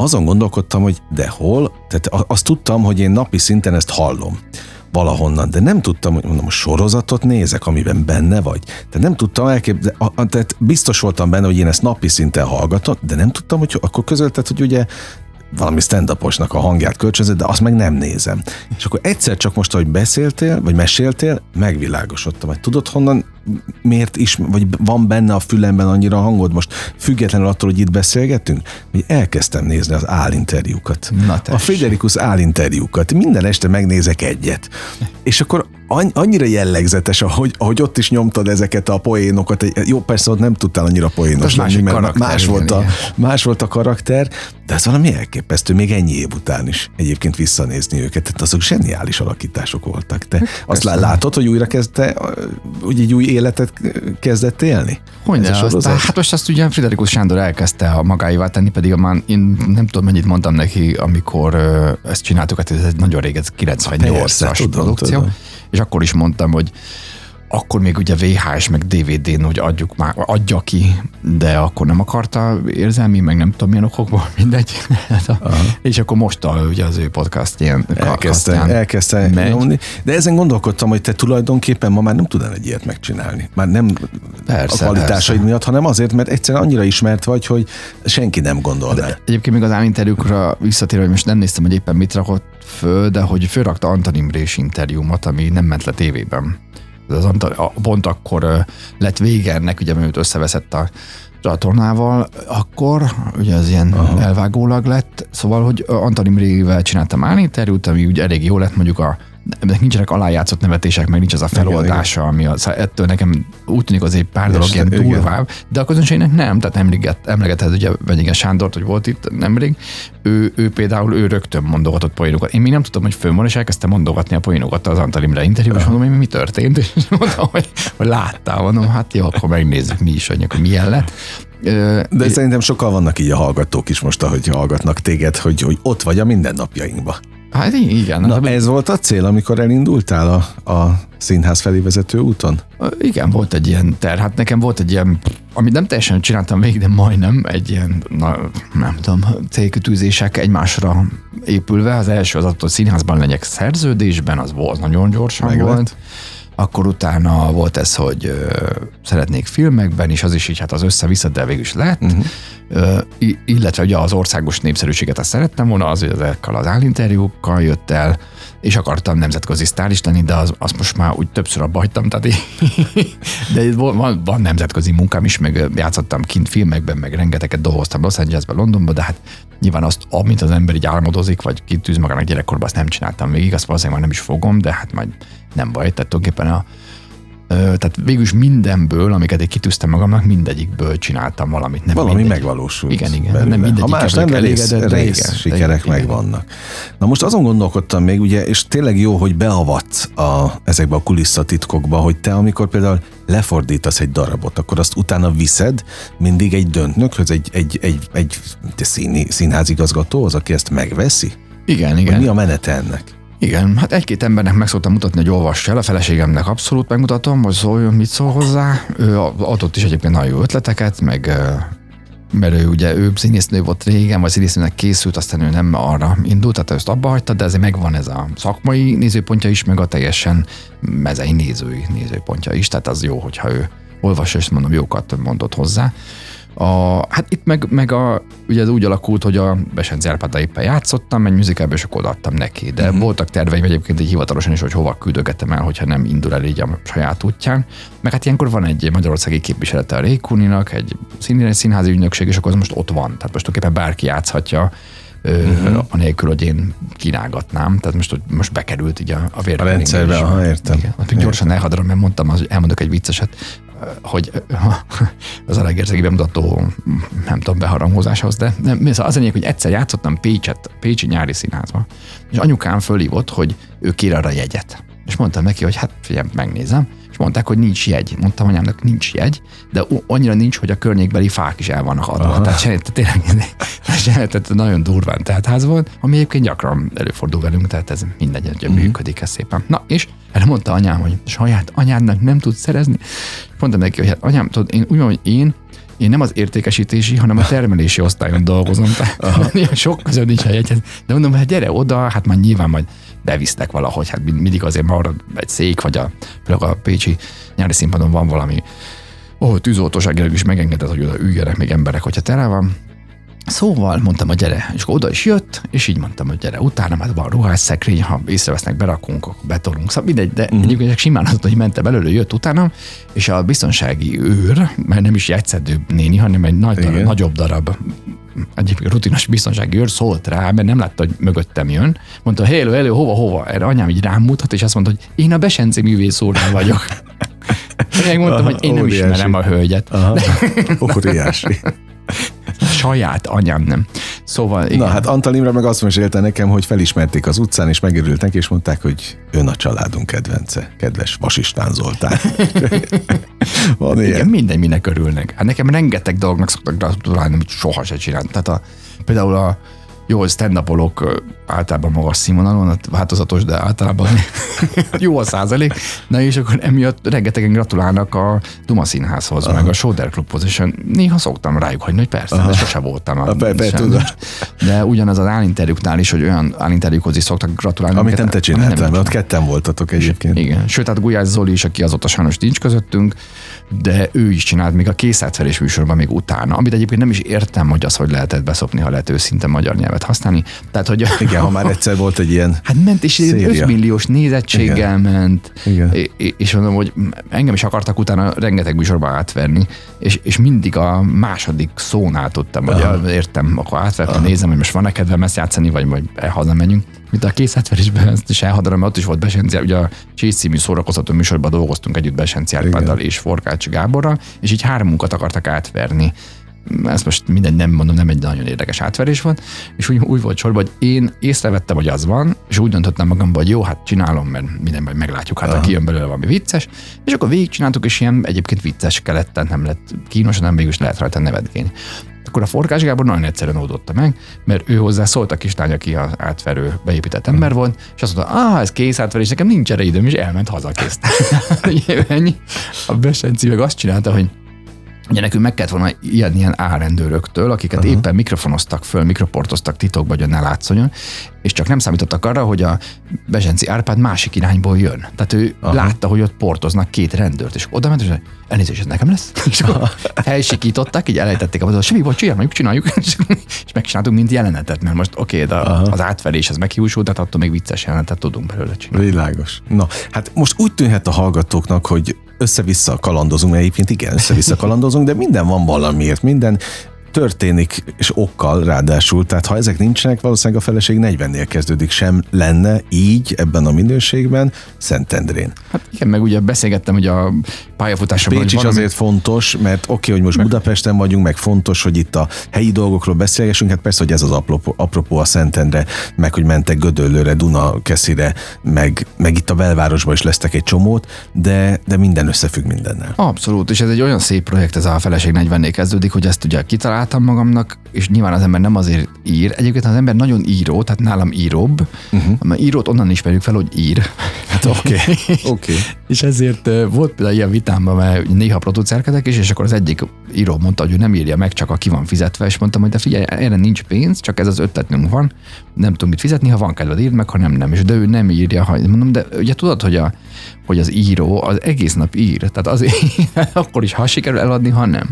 azon gondolkodtam, hogy de hol, tehát azt tudtam, hogy én napi szinten ezt hallom valahonnan, de nem tudtam, hogy mondom, sorozatot nézek, amiben benne vagy. Tehát nem tudtam elképzelni, tehát biztos voltam benne, hogy én ezt napi szinten hallgatom, de nem tudtam, hogy akkor közölted, hogy ugye valami stand a hangját kölcsönzött, de azt meg nem nézem. És akkor egyszer csak most, ahogy beszéltél, vagy meséltél, megvilágosodtam, hogy tudod honnan, miért is, vagy van benne a fülemben annyira a hangod most, függetlenül attól, hogy itt beszélgetünk, hogy elkezdtem nézni az állinterjúkat. Na a Friderikus állinterjúkat. Minden este megnézek egyet. És akkor annyira jellegzetes, ahogy, ahogy ott is nyomtad ezeket a poénokat. Jó, persze ott nem tudtál annyira poénos lenni, mert karakter, más, igen, volt a, más volt a karakter, de ez valami elképesztő, még ennyi év után is egyébként visszanézni őket. Tehát azok zseniális alakítások voltak. Te hát, azt látod, hogy újra kezdte, úgy egy új életet kezdett élni? Hogy hát most azt ugye Friderikus Sándor elkezdte a magáévá tenni, pedig már én nem tudom mennyit mondtam neki, amikor ezt csináltuk, hát ez egy nagyon rég, ez 98-as produkció. Tudom. És akkor is mondtam, hogy akkor még ugye VHS meg DVD-n, hogy adjuk már, adja ki, de akkor nem akarta érzelmi, meg nem tudom milyen okokból, mindegy. és akkor most a, ugye az ő podcast ilyen elkezdte, elkezdte nyomni. De ezen gondolkodtam, hogy te tulajdonképpen ma már nem tudnál egy ilyet megcsinálni. Már nem persze, a kvalitásaid persze. miatt, hanem azért, mert egyszerűen annyira ismert vagy, hogy senki nem gondol de Egyébként még az állinterjúkra visszatérve, hogy most nem néztem, hogy éppen mit rakott föl, de hogy fölrakta Anton Imrés interjúmat, ami nem ment le tévében az a, pont akkor lett vége ennek, ugye, mert összeveszett a csatornával, akkor ugye az ilyen Aha. elvágólag lett, szóval, hogy Antal Imrével csináltam interjút, ami ugye elég jó lett mondjuk a nincsenek alájátszott nevetések, meg nincs az a feloldása, ami az, ettől nekem úgy tűnik az egy pár dolog ilyen durvább, de a közönségnek nem, tehát emleget, emlegethet ugye Vegyige Sándort, hogy volt itt nemrég, ő, ő például ő rögtön mondogatott poénokat. Én még nem tudtam, hogy fönn van, és elkezdtem mondogatni a poénokat az Antal Imre interjú, és mondom, hogy mi történt, és mondom, hogy, hogy láttál, mondom, hát jó, akkor megnézzük mi is, hogy milyen lett. De é, szerintem sokkal vannak így a hallgatók is most, ahogy hallgatnak téged, hogy, hogy ott vagy a mindennapjainkban. Hát igen. Na, ez volt a cél, amikor elindultál a, a színház felé vezető úton? Igen, volt egy ilyen ter. Hát nekem volt egy ilyen, amit nem teljesen csináltam végig, de majdnem egy ilyen, na, nem tudom, célkütűzések egymásra épülve. Az első az attól, hogy színházban legyek szerződésben, az volt, nagyon gyorsan Meg volt. akkor utána volt ez, hogy ö, szeretnék filmekben, és az is így hát az össze-vissza, de végül is lett. Uh-huh. Illetve ugye az országos népszerűséget azt szerettem volna, az, hogy ezekkel az állinterjúkkal jött el, és akartam nemzetközi sztár is lenni, de az, azt most már úgy többször abba hagytam, tehát így, de van, van, nemzetközi munkám is, meg játszottam kint filmekben, meg rengeteget dolgoztam Los Angelesben, Londonban, de hát nyilván azt, amit az ember így álmodozik, vagy kitűz magának gyerekkorban, azt nem csináltam végig, azt valószínűleg már nem is fogom, de hát majd nem baj, tehát tulajdonképpen a, tehát végülis mindenből, amiket én kitűztem magamnak, mindegyikből csináltam valamit. Nem Valami mindegy. megvalósult. Igen, igen. Belőle. Nem mindegyik ha más nem, rész, rész sikerek igen, megvannak. Igen. Na most azon gondolkodtam még, ugye, és tényleg jó, hogy beavatsz a, ezekbe a kulisszatitkokba, hogy te, amikor például lefordítasz egy darabot, akkor azt utána viszed mindig egy döntnökhöz, egy, egy, egy, egy, egy szín, színházigazgató, az, aki ezt megveszi? Igen, igen. Hogy mi a menete ennek? Igen, hát egy-két embernek meg szoktam mutatni, hogy olvass el, a feleségemnek abszolút megmutatom, hogy szóljon, mit szól hozzá. Ő adott is egyébként nagyon jó ötleteket, meg mert ő ugye ő színésznő volt régen, vagy színésznőnek készült, aztán ő nem arra indult, tehát ezt abba hagyta, de ezért megvan ez a szakmai nézőpontja is, meg a teljesen mezei nézői nézőpontja is, tehát az jó, hogyha ő olvassa, és mondom, jókat mondott hozzá. A, hát itt meg, meg a, ugye ez úgy alakult, hogy a Besenc Árpáddal éppen játszottam, egy műzikálba, és akkor odaadtam neki. De uh-huh. voltak terveim egyébként egy hivatalosan is, hogy hova küldögettem el, hogyha nem indul el így a saját útján. Meg hát ilyenkor van egy magyarországi képviselete a Rékuninak, egy színházi, ügynökség, és akkor az most ott van. Tehát most tulajdonképpen bárki játszhatja, uh-huh. anélkül, hogy én kínálgatnám. Tehát most, most bekerült így a, a. A rendszerbe, aha, értem. Igen. Hát gyorsan elhadrom, mert mondtam, az, elmondok egy vicceset hogy az a legérzegi bemutató, nem tudom, beharangozáshoz, de nem, az lényeg, hogy egyszer játszottam Pécset, Pécsi nyári színházba, és anyukám fölhívott, hogy ő kér arra jegyet. És mondtam neki, hogy hát figyelj, megnézem, mondták, hogy nincs jegy. Mondtam anyámnak, nincs jegy, de annyira nincs, hogy a környékbeli fák is el vannak adva. Aha. Tehát se, tényleg tehát nagyon durván ház volt, ami egyébként gyakran előfordul velünk, tehát ez mindegy, hogy uh-huh. működik ez szépen. Na, és erre mondta anyám, hogy saját anyádnak nem tud szerezni. Mondtam neki, hogy hát anyám, tudod, én úgy hogy én én nem az értékesítési, hanem a termelési osztályon dolgozom. Tehát sok közön nincs a. De mondom, hát gyere oda, hát már nyilván majd bevisztek valahogy, hát mindig azért marad egy szék, vagy a, a Pécsi nyári színpadon van valami ó, tűzoltóságilag is megengedett, hogy oda üljenek még emberek, hogyha tele van. Szóval mondtam, hogy gyere, és oda is jött, és így mondtam, hogy gyere, utána már van ruhásszekrény, ha észrevesznek, berakunk, akkor betolunk, szóval mindegy, de uh-huh. egyébként simán az, hogy mentem belőle, jött utána, és a biztonsági őr, mert nem is egyszerű néni, hanem egy nagy darab, nagyobb darab egyébként rutinos biztonsági őr szólt rá, mert nem látta, hogy mögöttem jön. Mondta, hello, hello, hova, hova? Erre anyám így rám mutat, és azt mondta, hogy én a Besenci művész úrnál vagyok. Megmondtam, hogy én nem óriási. ismerem a hölgyet. Aha, óriási. Saját anyám nem. Szóval igen. Na hát Antal Imre meg azt mesélte nekem, hogy felismerték az utcán, és megörültek, és mondták, hogy ön a családunk kedvence, kedves Vasistán Zoltán. Van ilyen. Igen, minden minek örülnek. Hát nekem rengeteg dolognak szoktak gratulálni, amit soha se csinált. Tehát a, például a jó, stand általában magas színvonalon, változatos, de általában jó a százalék. Na és akkor emiatt rengetegen gratulálnak a Duma Színházhoz, Aha. meg a Soder Clubhoz, és néha szoktam rájuk hagyni, hogy persze, Aha. de sose voltam. A, be, be, de ugyanaz az állinterjúknál is, hogy olyan állinterjúkhoz is szoktak gratulálni. Amit nem te csináltál, mert ott ketten voltatok egyébként. Igen, sőt, hát Gulyás Zoli is, aki azóta sajnos nincs közöttünk, de ő is csinált még a készátverés műsorban még utána, amit egyébként nem is értem, hogy az, hogy lehetett beszopni, ha lehet őszinte magyar nyelvet használni. Tehát, hogy Igen, ha már egyszer volt egy ilyen Hát ment, és 5 milliós nézettséggel Igen. ment, Igen. és mondom, hogy engem is akartak utána rengeteg műsorban átverni, és, és mindig a második szónál tudtam, hogy értem, akkor átvertem, nézem, hogy most van-e kedvem ezt játszani, vagy majd hazamegyünk mint a készhetverésben, ezt is elhadarom, mert ott is volt Besenci, ugye a Csész című szórakoztató műsorban dolgoztunk együtt Besenci Árpáddal és Forkács Gáborral, és így hármunkat akartak átverni. Ezt most minden nem mondom, nem egy nagyon érdekes átverés volt, és úgy, úgy volt sorban, hogy én észrevettem, hogy az van, és úgy döntöttem magamban, hogy jó, hát csinálom, mert minden majd meglátjuk, hát ha kijön belőle valami vicces, és akkor végigcsináltuk, és ilyen egyébként vicces kellett, nem lett kínos, nem végül is lehet rajta nevetgélni. Akkor a Forkás Gábor nagyon egyszerűen oldotta meg, mert ő hozzá szólt a kislány, aki az átverő beépített ember volt, és azt mondta, ah, ez kész átverés, nekem nincs erre időm, és elment haza kész. Ennyi. A Besenci meg azt csinálta, hogy Ugye nekünk meg kellett volna ilyen, ilyen árendőröktől, akiket uh-huh. éppen mikrofonoztak föl, mikroportoztak titokba, hogy ne látszonjon, és csak nem számítottak arra, hogy a Bezsenci Árpád másik irányból jön. Tehát ő Aha. látta, hogy ott portoznak két rendőrt, és oda ment, és elnézést, ez nekem lesz. És akkor felsikították, így elejtették a semmi volt, csináljuk, csináljuk, és megcsináltunk, mint jelenetet, mert most oké, okay, de az átverés az meghiúsult, tehát attól még vicces jelenetet tudunk belőle csinálni. Világos. Na, hát most úgy tűnhet a hallgatóknak, hogy össze-vissza kalandozunk, mert egyébként igen, össze-vissza kalandozunk, de minden van valamiért, minden történik, és okkal ráadásul, tehát ha ezek nincsenek, valószínűleg a feleség 40-nél kezdődik, sem lenne így ebben a minőségben Szentendrén. Hát igen, meg ugye beszélgettem, hogy a pályafutásban... Pécs is valami... azért fontos, mert oké, okay, hogy most meg... Budapesten vagyunk, meg fontos, hogy itt a helyi dolgokról beszélgessünk, hát persze, hogy ez az apropó, apropó a Szentendre, meg hogy mentek Gödöllőre, Duna, Keszire, meg, meg itt a belvárosban is lesztek egy csomót, de, de minden összefügg mindennel. Abszolút, és ez egy olyan szép projekt, ez a feleség 40 kezdődik, hogy ezt ugye kitalál találtam magamnak, és nyilván az ember nem azért ír. Egyébként az ember nagyon író, tehát nálam íróbb. Uh-huh. Mert írót onnan ismerjük fel, hogy ír. Hát oké. Okay. okay. és ezért volt például ilyen vitámban, mert néha producerkedek is, és akkor az egyik író mondta, hogy ő nem írja meg, csak aki van fizetve, és mondtam, hogy de figyelj, erre nincs pénz, csak ez az ötletünk van, nem tudom mit fizetni, ha van kedved, írd meg, ha nem, nem. És de ő nem írja, ha mondom, de ugye tudod, hogy, a, hogy az író az egész nap ír, tehát az akkor is, ha sikerül eladni, ha nem.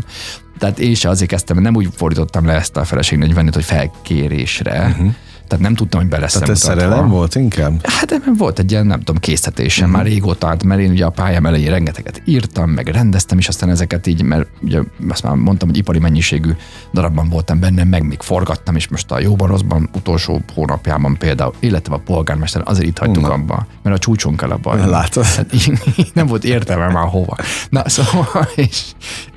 Tehát én se azért kezdtem, nem úgy fordítottam le ezt a feleség 40 hogy felkérésre, uh-huh tehát nem tudtam, hogy be lesz Tehát ez szerelem volt inkább? Hát volt egy ilyen, nem tudom, készítésem, uh-huh. már régóta állt, mert én ugye a pályám elején rengeteget írtam, meg rendeztem, és aztán ezeket így, mert ugye azt már mondtam, hogy ipari mennyiségű darabban voltam benne, meg még forgattam, és most a jóban rosszban utolsó hónapjában például, illetve a polgármester, azért itt hagytuk uh-huh. abba, mert a csúcson kell abba. Látod. Hát, nem volt értelme már hova. Na, szóval, és,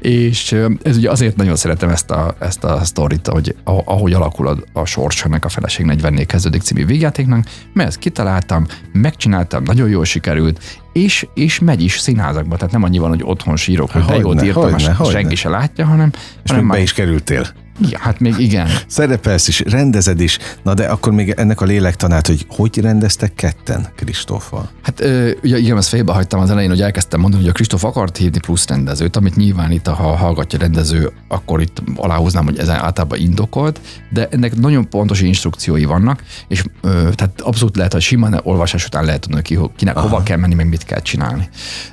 és ez ugye azért nagyon szeretem ezt a, ezt a sztorit, hogy ahogy alakul a, a sors ennek a feleség 40 kezdődik című végjátéknak, mert ezt kitaláltam, megcsináltam, nagyon jól sikerült, és, és megy is színházakba, tehát nem annyi van, hogy otthon sírok, hogy de jót írtam, hogyne, hogyne. senki se látja, hanem... És hanem még be is kerültél. Ja, hát még igen. Szerepelsz is, rendezed is. Na de akkor még ennek a lélektanát, hogy hogy rendeztek ketten Kristóffal? Hát ugye igen, ezt félbe hagytam az elején, hogy elkezdtem mondani, hogy a Kristóf akart hívni plusz rendezőt, amit nyilván itt, ha hallgatja rendező, akkor itt aláhúznám, hogy ez általában indokolt, de ennek nagyon pontos instrukciói vannak, és ö, tehát abszolút lehet, hogy simán olvasás után lehet tudni, ki, kinek Aha. hova kell menni, meg mit kell csinálni.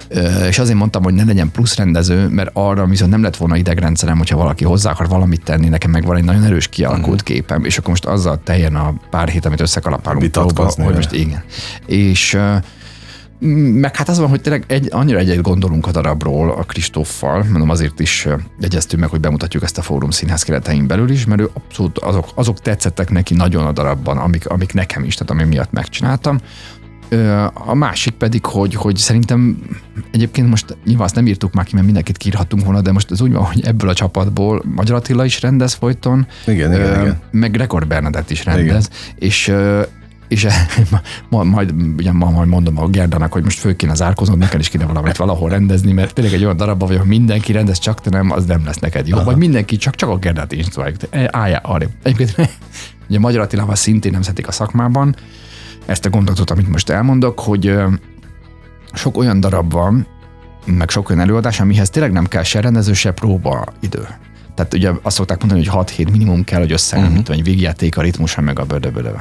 Ö, és azért mondtam, hogy ne legyen plusz rendező, mert arra viszont nem lett volna idegrendszerem, hogyha valaki hozzá akar valamit tenni, nekem meg van egy nagyon erős kialakult uh-huh. képem, és akkor most azzal teljen a pár hét, amit összekalapálunk próba, hogy most igen. És meg hát az van, hogy tényleg egy, annyira egyet gondolunk a darabról a Kristóffal, mondom azért is egyeztünk meg, hogy bemutatjuk ezt a fórum színház keretein belül is, mert ő abszolút azok, azok tetszettek neki nagyon a darabban, amik, amik nekem is, tehát ami miatt megcsináltam. A másik pedig, hogy, hogy szerintem egyébként most nyilván azt nem írtuk már ki, mert mindenkit kírhatunk volna, de most az úgy van, hogy ebből a csapatból Magyar Attila is rendez folyton, igen, igen, igen. meg Rekord Bernadett is rendez, igen. és és majd, ugye, majd mondom a Gerdának, hogy most fő kéne zárkoznod, neked is kéne valamit valahol rendezni, mert tényleg egy olyan darabban vagy, hogy mindenki rendez, csak te nem, az nem lesz neked jó. Aha. Vagy mindenki csak, csak a Gerdát is álljál arra. Egyébként ugye Magyar Attilával szintén nem a szakmában, ezt a gondolatot, amit most elmondok, hogy sok olyan darab van, meg sok olyan előadás, amihez tényleg nem kell se rendező, se próba idő. Tehát ugye azt szokták mondani, hogy 6 hét minimum kell, hogy összeálljon, uh-huh. egy végjáték a ritmusa meg a bödöbödö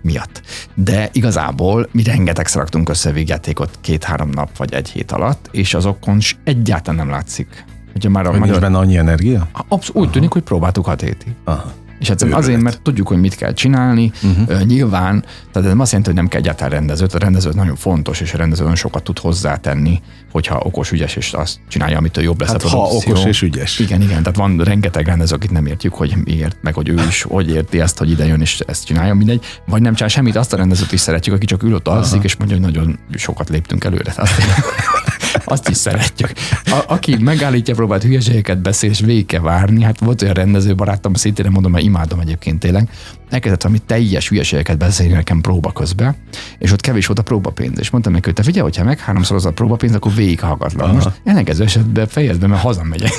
miatt. De igazából mi rengeteg raktunk össze végjátékot két-három nap vagy egy hét alatt, és azokon egyáltalán nem látszik. Ugye már a hogy magyar... benne annyi energia? Abszolút, úgy Aha. tűnik, hogy próbáltuk hat hétig. Aha. És egyszerűen azért, mert tudjuk, hogy mit kell csinálni. Uh-huh. Nyilván, tehát ez azt jelenti, hogy nem kell egyáltalán rendezőt. A rendező nagyon fontos, és a rendező nagyon sokat tud hozzátenni, hogyha okos, ügyes, és azt csinálja, amitől jobb lesz hát, a produkció. Ha okos és ügyes. Igen, igen. Tehát van rengeteg rendező, akit nem értjük, hogy miért, meg hogy ő is hogy érti ezt, hogy ide jön és ezt csinálja, mindegy. Vagy nem csinál semmit, azt a rendezőt is szeretjük, aki csak ül ott alszik, és mondja, hogy nagyon sokat léptünk előre. Azt, azt is szeretjük. A, aki megállítja, próbált hülyeségeket beszél, és végig kell várni. Hát volt olyan rendező barátom, szintén mondom, mert imádom egyébként tényleg, elkezdett ami teljes hülyeségeket beszélni nekem próba közben, és ott kevés volt a próbapénz. És mondtam neki, hogy te figyelj, hogyha meg háromszor az a próbapénz, akkor végighallgatlak. Most ellenkező esetben fejezd be, mert hazamegyek.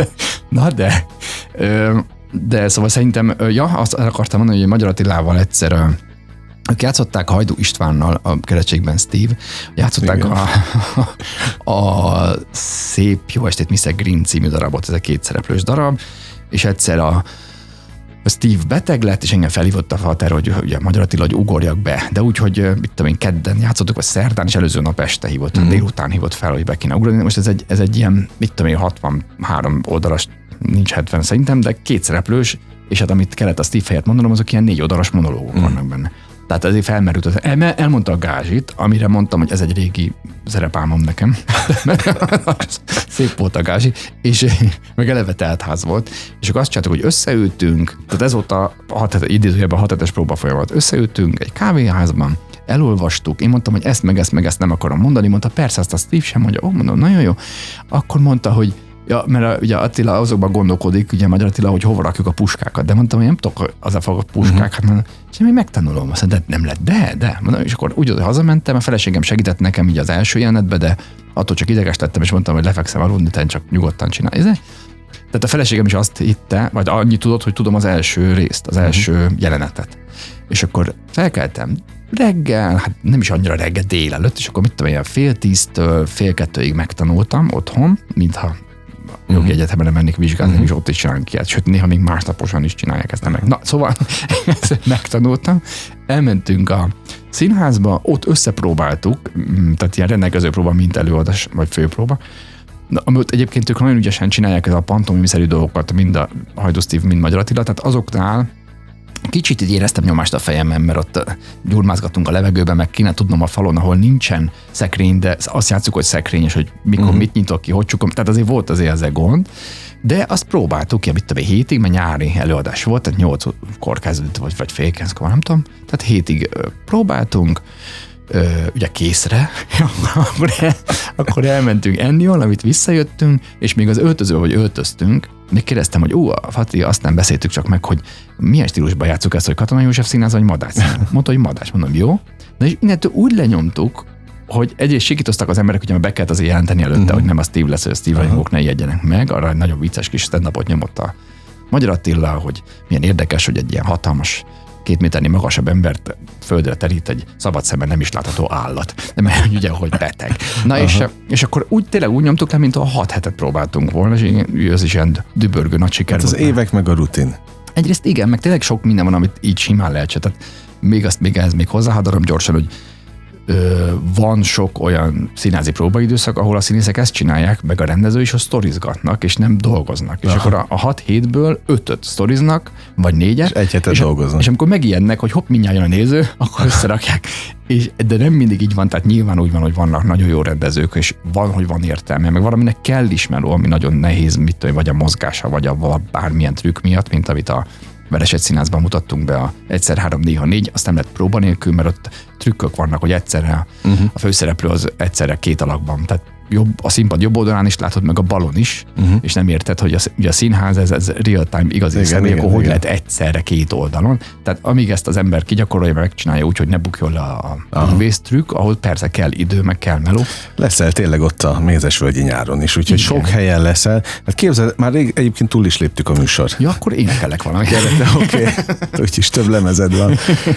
Na de, de szóval szerintem, ja, azt akartam mondani, hogy Magyar Attilával egyszer ők játszották Hajdú Istvánnal a keretségben Steve, játszották a, a, a szép Jó estét Mr. Green című darabot, ez egy kétszereplős darab, és egyszer a a Steve beteg lett, és engem felhívott a Fater, hogy ugye Magyar Attila, hogy ugorjak be. De úgy, hogy mit tudom én, kedden játszottuk, vagy szerdán, és előző nap este hívott, mm. délután hívott fel, hogy be kéne ugrani. Most ez egy, ez egy ilyen, mit tudom én, 63 oldalas, nincs 70 szerintem, de kétszereplős, és hát amit kellett a Steve helyett mondanom, azok ilyen négy oldalas monológok mm. vannak benne. Tehát ezért felmerült, az, el, elmondta a gázsit, amire mondtam, hogy ez egy régi szerepálmom nekem. Szép volt a gázsi, és meg eleve teltház volt, és akkor azt csináltuk, hogy összeültünk, tehát ez volt a hat, idézőjelben hat hetes próba folyamat. Összeültünk egy kávéházban, elolvastuk, én mondtam, hogy ezt meg ezt meg ezt nem akarom mondani, mondta, persze, azt a Steve sem mondja, ó, mondom, nagyon jó. Akkor mondta, hogy Ja, mert a, ugye Attila azokban gondolkodik, ugye Magyar Attila, hogy hova rakjuk a puskákat. De mondtam, hogy nem tudok az a fogok puskákat, uh-huh. és én megtanulom. Azt mondta, de nem lett, de, de. Mondom, és akkor úgy, hogy hazamentem, a feleségem segített nekem így az első jelenetbe, de attól csak ideges lettem, és mondtam, hogy lefekszem aludni, te csak nyugodtan csinálj. Tehát a feleségem is azt hitte, vagy annyit tudott, hogy tudom az első részt, az első uh-huh. jelenetet. És akkor felkeltem, reggel, hát nem is annyira reggel délelőtt, és akkor mit tudom, ilyen fél tíztől fél kettőig megtanultam otthon, mintha jogi uh-huh. egyetemre mennék vizsgálni, uh-huh. és ott is csinálnak ilyet, sőt, néha még másnaposan is csinálják ezt. Meg. Na, szóval ezt megtanultam, elmentünk a színházba, ott összepróbáltuk, mm, tehát ilyen rendelkező próba, mint előadás, vagy főpróba, Na, amit egyébként ők nagyon ügyesen csinálják ez a pantomimiszerű dolgokat, mind a Hajdú Steve, mind Magyar Attila, tehát azoknál Kicsit így éreztem nyomást a fejemben, mert ott gyurmázgatunk a levegőben, meg kéne tudnom a falon, ahol nincsen szekrény, de azt játszuk, hogy szekrény, és hogy mikor uh-huh. mit nyitok ki, hogy csukom. Tehát azért volt azért ezzel gond. De azt próbáltuk ki, mit hétig, mert nyári előadás volt, tehát nyolckor kezdődött, vagy, vagy fél nem tudom. Tehát hétig próbáltunk, ö, ugye készre, akkor, el, akkor elmentünk enni valamit, visszajöttünk, és még az öltöző, hogy öltöztünk, még kérdeztem, hogy ó, a Fati, azt nem beszéltük csak meg, hogy milyen stílusban játszuk ezt, hogy Katona József színház, vagy Madács. Mondta, hogy Madács, mondom, jó. De és innentől úgy lenyomtuk, hogy egyrészt sikítoztak az emberek, hogy be kellett azért jelenteni előtte, uh-huh. hogy nem a Steve lesz, hogy a Steve uh-huh. ne ijedjenek meg, arra egy nagyon vicces kis stand nyomott a Magyar Attila, hogy milyen érdekes, hogy egy ilyen hatalmas két méternél magasabb embert földre terít egy szabad szemben nem is látható állat. De mert ugye, hogy beteg. Na és, és akkor úgy tényleg úgy nyomtuk le, mint a hat hetet próbáltunk volna, és ez is ilyen dübörgő nagy siker. Hát az volt. évek meg a rutin. Egyrészt igen, meg tényleg sok minden van, amit így simán lehet. Tehát még azt még ehhez még hozzáhadarom gyorsan, hogy van sok olyan színházi próbaidőszak, ahol a színészek ezt csinálják, meg a rendező is, hogy sztorizgatnak, és nem dolgoznak. Aha. És akkor a, a hat hétből ötöt sztoriznak, vagy négyet. És egy hetet és, dolgoznak. És amikor megijednek, hogy hopp, mindjárt jön a néző, akkor összerakják. És, de nem mindig így van, tehát nyilván úgy van, hogy vannak nagyon jó rendezők, és van, hogy van értelme, meg valaminek kell ismerő, ami nagyon nehéz, mit tudom, vagy a mozgása, vagy a bármilyen trükk miatt, mint amit a Veresett Színházban mutattunk be a egyszer három, néha négy, azt nem lett próba nélkül, mert ott trükkök vannak, hogy egyszerre uh-huh. a főszereplő az egyszerre két alakban. Tehát jobb, a színpad jobb oldalán is látod, meg a balon is, uh-huh. és nem érted, hogy a, ugye a színház, ez, ez real-time igazi igen, személy, igen, akkor igen. hogy lehet egyszerre két oldalon. Tehát amíg ezt az ember kigyakorolja, megcsinálja úgy, hogy ne bukjon le a, a trükk, ahol persze kell idő, meg kell meló. Leszel tényleg ott a Mézesvölgyi nyáron is, úgyhogy igen. sok helyen leszel. Hát képzeld, már rég, egyébként túl is léptük a műsor. Ja, akkor énekelek valamit. Oké. Okay. Úgyis több lemezed van.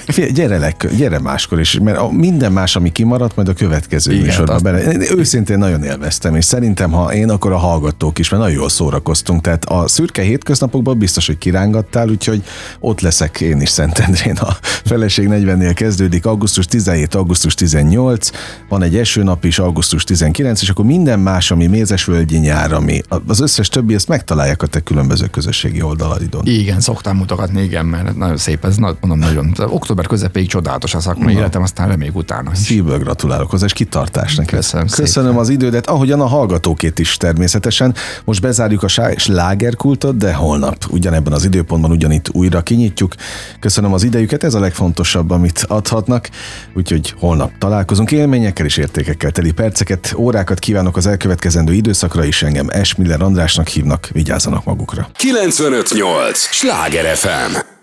Figyelj, gyere, le, gyere máskor is, mert a, minden más, ami kimaradt, majd a következő igen, műsorban azt... bele. Őszintén nagyon nagyon élveztem, és szerintem, ha én, akkor a hallgatók is, mert nagyon jól szórakoztunk. Tehát a szürke hétköznapokban biztos, hogy kirángattál, úgyhogy ott leszek én is Szentendrén. A feleség 40-nél kezdődik, augusztus 17, augusztus 18, van egy esőnap is, augusztus 19, és akkor minden más, ami Mézesvölgyi nyár, ami az összes többi, ezt megtalálják a te különböző közösségi oldalaidon. Igen, szoktam mutogatni, igen, mert nagyon szép, ez mondom nagyon. Október közepéig csodálatos a szakmai életem, aztán reméljük utána. Szívből gratulálok hozzá, és kitartás neked. Köszönöm, Köszönöm szépen. az időt idődet, ahogyan a hallgatókét is természetesen. Most bezárjuk a slágerkultot, de holnap ugyanebben az időpontban ugyanitt újra kinyitjuk. Köszönöm az idejüket, ez a legfontosabb, amit adhatnak, úgyhogy holnap találkozunk élményekkel és értékekkel teli perceket, órákat kívánok az elkövetkezendő időszakra is, engem Esmiller Andrásnak hívnak, vigyázzanak magukra. 958! Sláger FM!